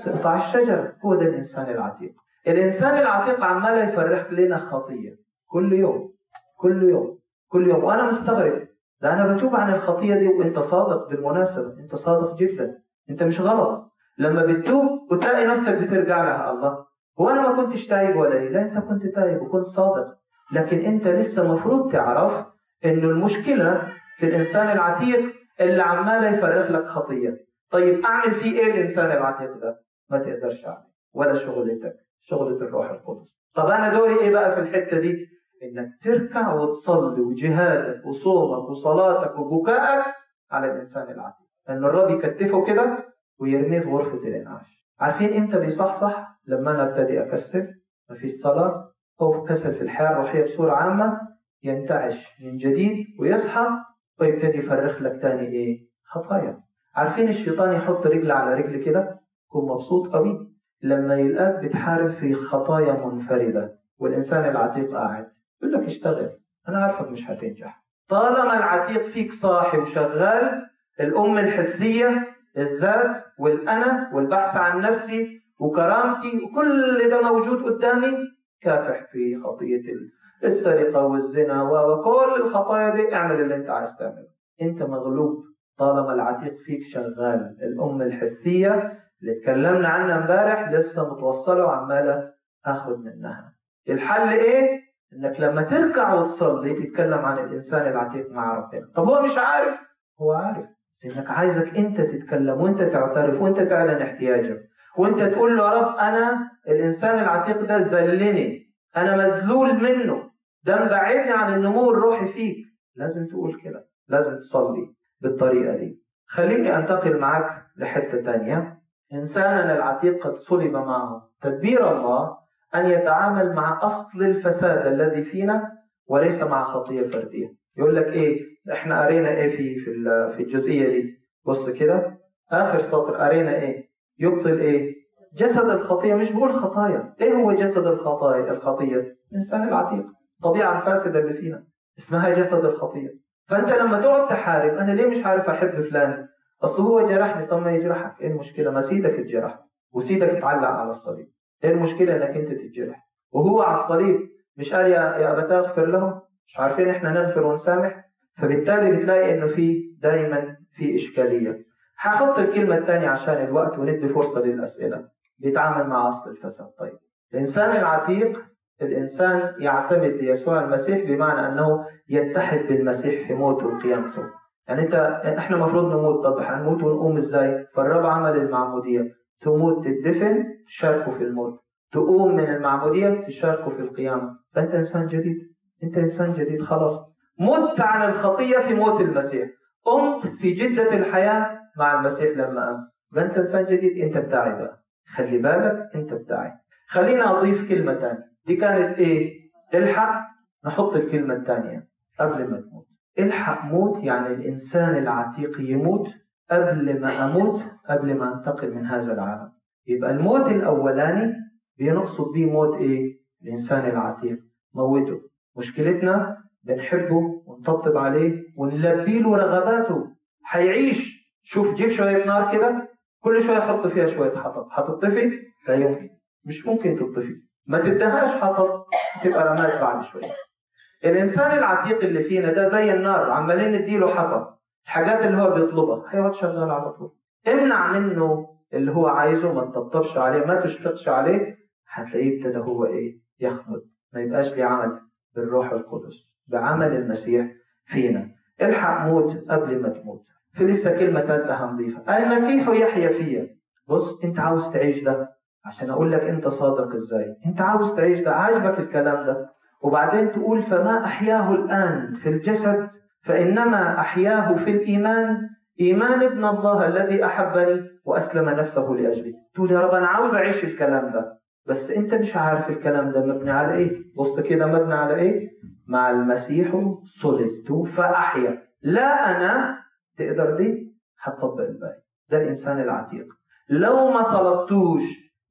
تقطع الشجرة هو ده الإنسان العتيق. الإنسان العتيق عمال يفرخ لنا خطية. كل يوم كل يوم كل يوم. وأنا مستغرب. ده أنا بتوب عن الخطية دي وأنت صادق بالمناسبة. أنت صادق جدا. أنت مش غلط. لما بتتوب وتلاقي نفسك بترجع لها الله. هو أنا ما كنتش تايب ولا إيه؟ لا أنت كنت تايب وكنت صادق. لكن أنت لسه مفروض تعرف إنه المشكلة في الإنسان العتيق اللي عمال يفرغ لك خطية. طيب أعمل فيه إيه الإنسان العتيق ده؟ ما تقدرش أعمل ولا شغلتك شغلة الروح القدس. طب أنا دوري إيه بقى في الحتة دي؟ إنك تركع وتصلي وجهادك وصومك وصلاتك وبكائك على الإنسان العتيق. إن الرب يكتفه كده ويرميه في غرفة الإنعاش. عارفين إمتى بيصحصح؟ لما أنا أبتدي أكسل؟ مفيش صلاة. أو كسل في الحياة الروحية بصورة عامة. ينتعش من جديد ويصحى ويبتدي يفرخ لك تاني إيه؟ خطايا عارفين الشيطان يحط رجل على رجل كده؟ يكون مبسوط قوي. لما يلقاك بتحارب في خطايا منفردة والإنسان العتيق قاعد. يقول لك اشتغل أنا عارفك مش هتنجح. طالما العتيق فيك صاحي وشغال الأم الحسية الذات والأنا والبحث عن نفسي وكرامتي وكل ده موجود قدامي كافح في خطية السرقة والزنا وكل الخطايا دي اعمل اللي انت عايز تعمله. انت مغلوب طالما العتيق فيك شغال. الأم الحسية اللي اتكلمنا عنها امبارح لسه متوصلة وعمالة اخد منها. الحل إيه؟ انك لما تركع وتصلي تتكلم عن الإنسان العتيق مع ربنا. طب هو مش عارف؟ هو عارف. انك عايزك انت تتكلم وانت تعترف وانت تعلن احتياجك. وانت تقول له يا رب أنا الإنسان العتيق ده ذلني أنا مذلول منه. ده مبعدني عن النمو الروحي فيك. لازم تقول كده. لازم تصلي بالطريقة دي. خليني أنتقل معاك لحتة تانية. انساننا العتيق قد صلب معه. تدبير الله أن يتعامل مع أصل الفساد الذي فينا وليس مع خطية فردية. يقول لك إيه؟ إحنا قرينا إيه في في الجزئية دي؟ بص كده. آخر سطر قرينا إيه؟ يبطل إيه؟ جسد الخطية مش بقول خطايا. إيه هو جسد الخطايا؟ الخطية. الإنسان العتيق. الطبيعه الفاسده اللي فينا. اسمها جسد الخطية. فأنت لما تقعد تحارب أنا ليه مش عارف أحب فلان؟ أصل هو جرحني. طب ما يجرحك. إيه المشكلة؟ ما سيدك اتجرح. وسيدك اتعلق على الصليب. إيه المشكلة إنك أنت تتجرح؟ وهو على الصليب مش قال يا يا أبتاه اغفر لهم؟ مش عارفين إحنا نغفر ونسامح؟ فبالتالي بتلاقي إنه في دايما في إشكالية. هحط الكلمة الثانية عشان الوقت وندي فرصة للأسئلة. بيتعامل مع أصل الفساد. طيب الإنسان العتيق الإنسان يعتمد ليسوع المسيح بمعنى أنه يتحد بالمسيح في موته وقيامته. يعني أنت إحنا المفروض نموت. طب هنموت ونقوم إزاي؟ فالرب عمل المعمودية. تموت تدفن تشاركوا في الموت. تقوم من المعمودية تشاركوا في القيامة. فأنت إنسان جديد. أنت إنسان جديد. خلاص. مت عن الخطية في موت المسيح. قمت في جدة الحياة مع المسيح لما قام. فأنت إنسان جديد أنت بتاعي بقى. خلي بالك أنت بتاعي. خلينا أضيف كلمة ثانية دي كانت إيه؟ الحق نحط الكلمة الثانية قبل ما تموت. الحق موت يعني الإنسان العتيق يموت قبل ما أموت قبل ما أنتقل من هذا العالم. يبقى الموت الأولاني بنقصد بيه موت إيه؟ الإنسان العتيق. موته. مشكلتنا بنحبه ونطبطب عليه ونلبي له رغباته. حيعيش. شوف جيب شوية نار كده. كل شوية حط فيها شوية حطب. هتطفي لا يمكن. مش ممكن تطفي. ما تدهاش حطب تبقى رماد بعد شوية. الإنسان العتيق اللي فينا ده زي النار عمالين نديله حطب. الحاجات اللي هو بيطلبها هيقعد شغال على طول. امنع منه اللي هو عايزه ما تطبطبش عليه ما تشفقش عليه. هتلاقيه ابتدى هو إيه؟ يخمد. ما يبقاش ليه عمل بالروح القدس بعمل المسيح فينا. الحق موت قبل ما تموت. في لسه كلمة ثالثة هنضيفها. المسيح يحيا فيا. بص انت عاوز تعيش ده عشان أقول لك انت صادق إزاي. انت عاوز تعيش ده عاجبك الكلام ده. وبعدين تقول فما أحياه الآن في الجسد فإنما أحياه في الإيمان. إيمان ابن الله الذي أحبني وأسلم نفسه لأجلي. تقول يا رب أنا عاوز أعيش الكلام ده. بس انت مش عارف الكلام ده مبني على إيه. بص كده مبني على إيه؟ مع المسيح صلبت فأحيا. لا أنا تقدر دي هتطبق الباقي. ده الإنسان العتيق. لو ما صلبتوش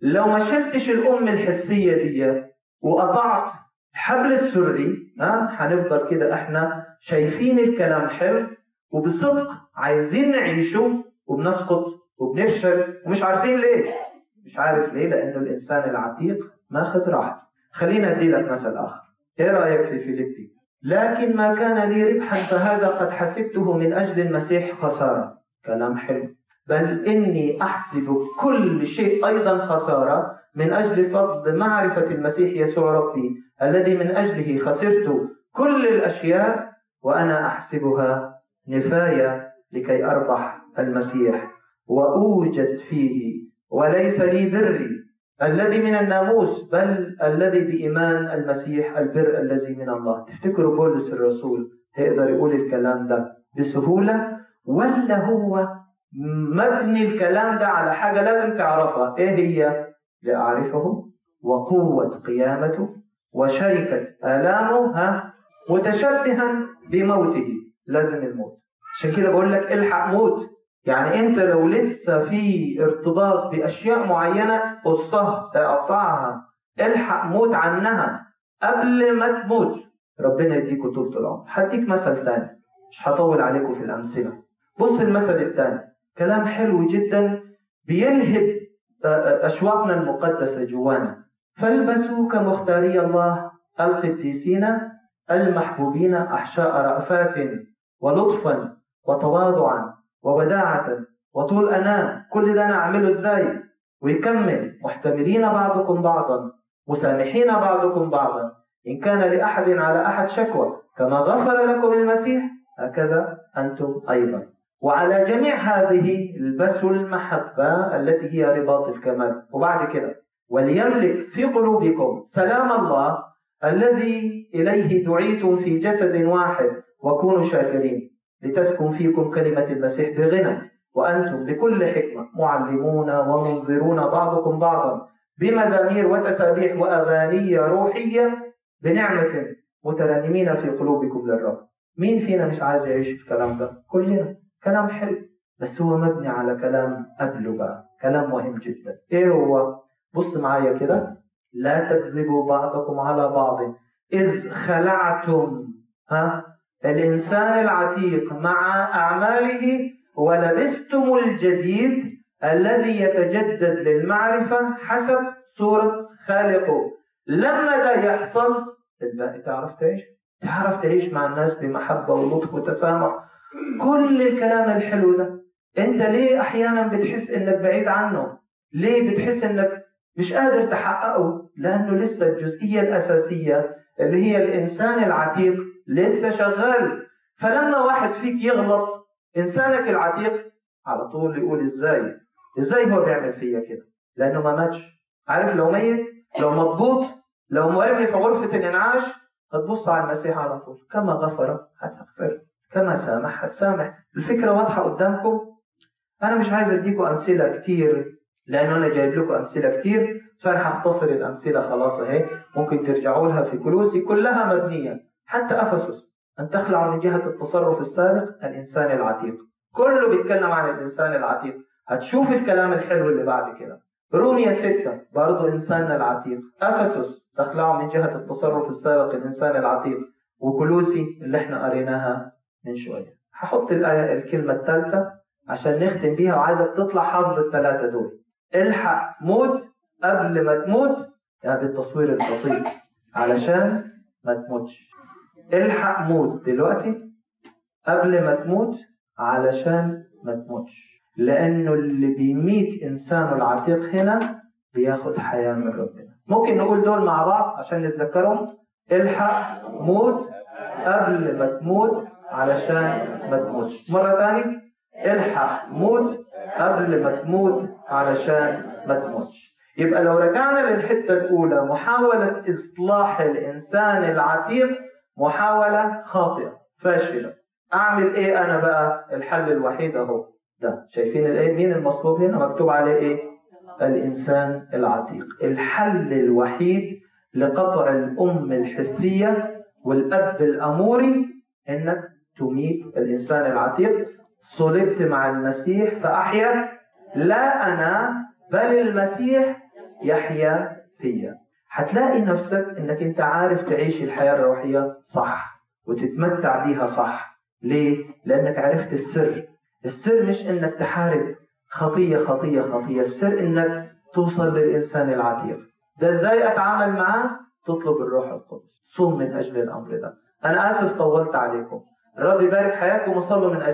لو ما شلتش الأم الحسية دي وقطعت الحبل السري ها هنفضل كده إحنا شايفين الكلام حلو وبصدق عايزين نعيشه وبنسقط وبنفشل ومش عارفين ليه. مش عارف ليه لأنه الإنسان العتيق ماخذ راحته. خلينا أدي لك مثل آخر. إيه رأيك في فيليبي؟ لكن ما كان لي ربحا فهذا قد حسبته من أجل المسيح خسارة. كلام حلو. بل إني أحسب كل شيء أيضا خسارة من أجل فضل معرفة المسيح يسوع ربي الذي من أجله خسرت كل الأشياء وأنا أحسبها نفاية لكي أربح المسيح. وأوجد فيه وليس لي بري الذي من الناموس بل الذي بإيمان المسيح البر الذي من الله. تفتكروا بولس الرسول يقدر يقول الكلام ده بسهولة؟ ولا هو مبني الكلام ده على حاجة لازم تعرفها؟ إيه هي؟ لأعرفه وقوة قيامته وشركة آلامه ها متشبها بموته. لازم الموت عشان كده بقول لك إلحق موت. يعني انت لو لسه في ارتباط بأشياء معينة قصها اقطعها الحق موت عنها قبل ما تموت. ربنا يديكوا طول العمر هديك مثل تاني مش هطول عليكم في الأمثلة. بص المثل الثاني كلام حلو جدا بيلهب أشواقنا المقدسة جوانا. فالبسوا كمختاري الله القديسين المحبوبين أحشاء رأفات ولطفا وتواضعا. ووداعة وطول أنام. كل ده أنا أعمله إزاي؟ ويكمل. محتملين بعضكم بعضا. مسامحين بعضكم بعضا. إن كان لأحد على أحد شكوى. كما غفر لكم المسيح. هكذا أنتم أيضا. وعلى جميع هذه البسوا المحبة التي هي رباط الكمال. وبعد كده. وليملك في قلوبكم سلام الله الذي إليه دعيتم في جسد واحد. وكونوا شاكرين. لتسكن فيكم كلمة المسيح بغنى وأنتم بكل حكمة معلمون ومنذرون بعضكم بعضا بمزامير وتسابيح وأغاني روحية بنعمة مترنمين في قلوبكم للرب. مين فينا مش عايز يعيش الكلام ده؟ كلنا. كلام حلو. بس هو مبني على كلام قبله بقى كلام مهم جدا. إيه هو؟ بص معايا كده. لا تكذبوا بعضكم على بعض. إذ خلعتم ها؟ الإنسان العتيق مع أعماله ولبستم الجديد الذي يتجدد للمعرفة حسب صورة خالقه لما ده يحصل الباقي تعرف تعيش؟ تعرف تعيش مع الناس بمحبة ولطف وتسامح. كل الكلام الحلو ده انت ليه أحيانا بتحس إنك بعيد عنه؟ ليه بتحس إنك مش قادر تحققه؟ لأنه لسه الجزئية الأساسية اللي هي الإنسان العتيق لسه شغال. فلما واحد فيك يغلط إنسانك العتيق على طول يقول إزاي؟ إزاي هو بيعمل فيا كده؟ لأنه ما ماتش. عارف لو ميت لو مضبوط لو مرمي في غرفة الإنعاش هتبص على المسيح على طول. كما غفر هتغفر. كما سامح هتسامح. الفكرة واضحة قدامكم؟ أنا مش عايز أديكم أمثلة كتير لأنه أنا جايب لكم أمثلة كتير فأنا هختصر الأمثلة خلاص أهي. ممكن ترجعوا لها في كلوسي كلها مبنية. حتى أفسس أن تخلع من جهة التصرف السابق الإنسان العتيق. كله بيتكلم عن الإنسان العتيق. هتشوف الكلام الحلو اللي بعد كده. رومية ستة برضو إنساننا العتيق. أفسس تخلعوا من جهة التصرف السابق الإنسان العتيق. وكلوسي اللي إحنا قريناها من شوية. هحط الآية الكلمة الثالثة عشان نختم بيها وعايزك تطلع حافظ الثلاثة دول. الحق موت قبل ما تموت. يعني بالتصوير البطيء. علشان ما تموتش. الحق موت دلوقتي قبل ما تموت علشان ما تموتش. لأنه اللي بيميت إنسانه العتيق هنا بياخد حياة من ربنا. ممكن نقول دول مع بعض عشان نتذكرهم؟ الحق موت قبل ما تموت علشان ما تموتش. مرة ثانية الحق موت قبل ما تموت علشان ما تموتش. يبقى لو رجعنا للحتة الأولى محاولة إصلاح الإنسان العتيق محاولة خاطئة فاشلة. أعمل إيه أنا بقى؟ الحل الوحيد أهو. ده شايفين الإيه؟ مين المطلوب هنا؟ مكتوب عليه إيه؟ الإنسان العتيق. الحل الوحيد لقطع الأم الحسية والأب الأموري إنك تميت الإنسان العتيق. صلبت مع المسيح فأحيا. لا أنا بل المسيح يحيا فيا. هتلاقي نفسك إنك أنت عارف تعيش الحياة الروحية صح وتتمتع بيها صح. ليه؟ لأنك عرفت السر. السر مش إنك تحارب. خطية خطية خطية. السر إنك توصل للإنسان العتيق. ده إزاي أتعامل معاه؟ تطلب الروح القدس. صوم من أجل الأمر ده. أنا آسف طولت عليكم. الرب يبارك حياتكم وصلوا من أجل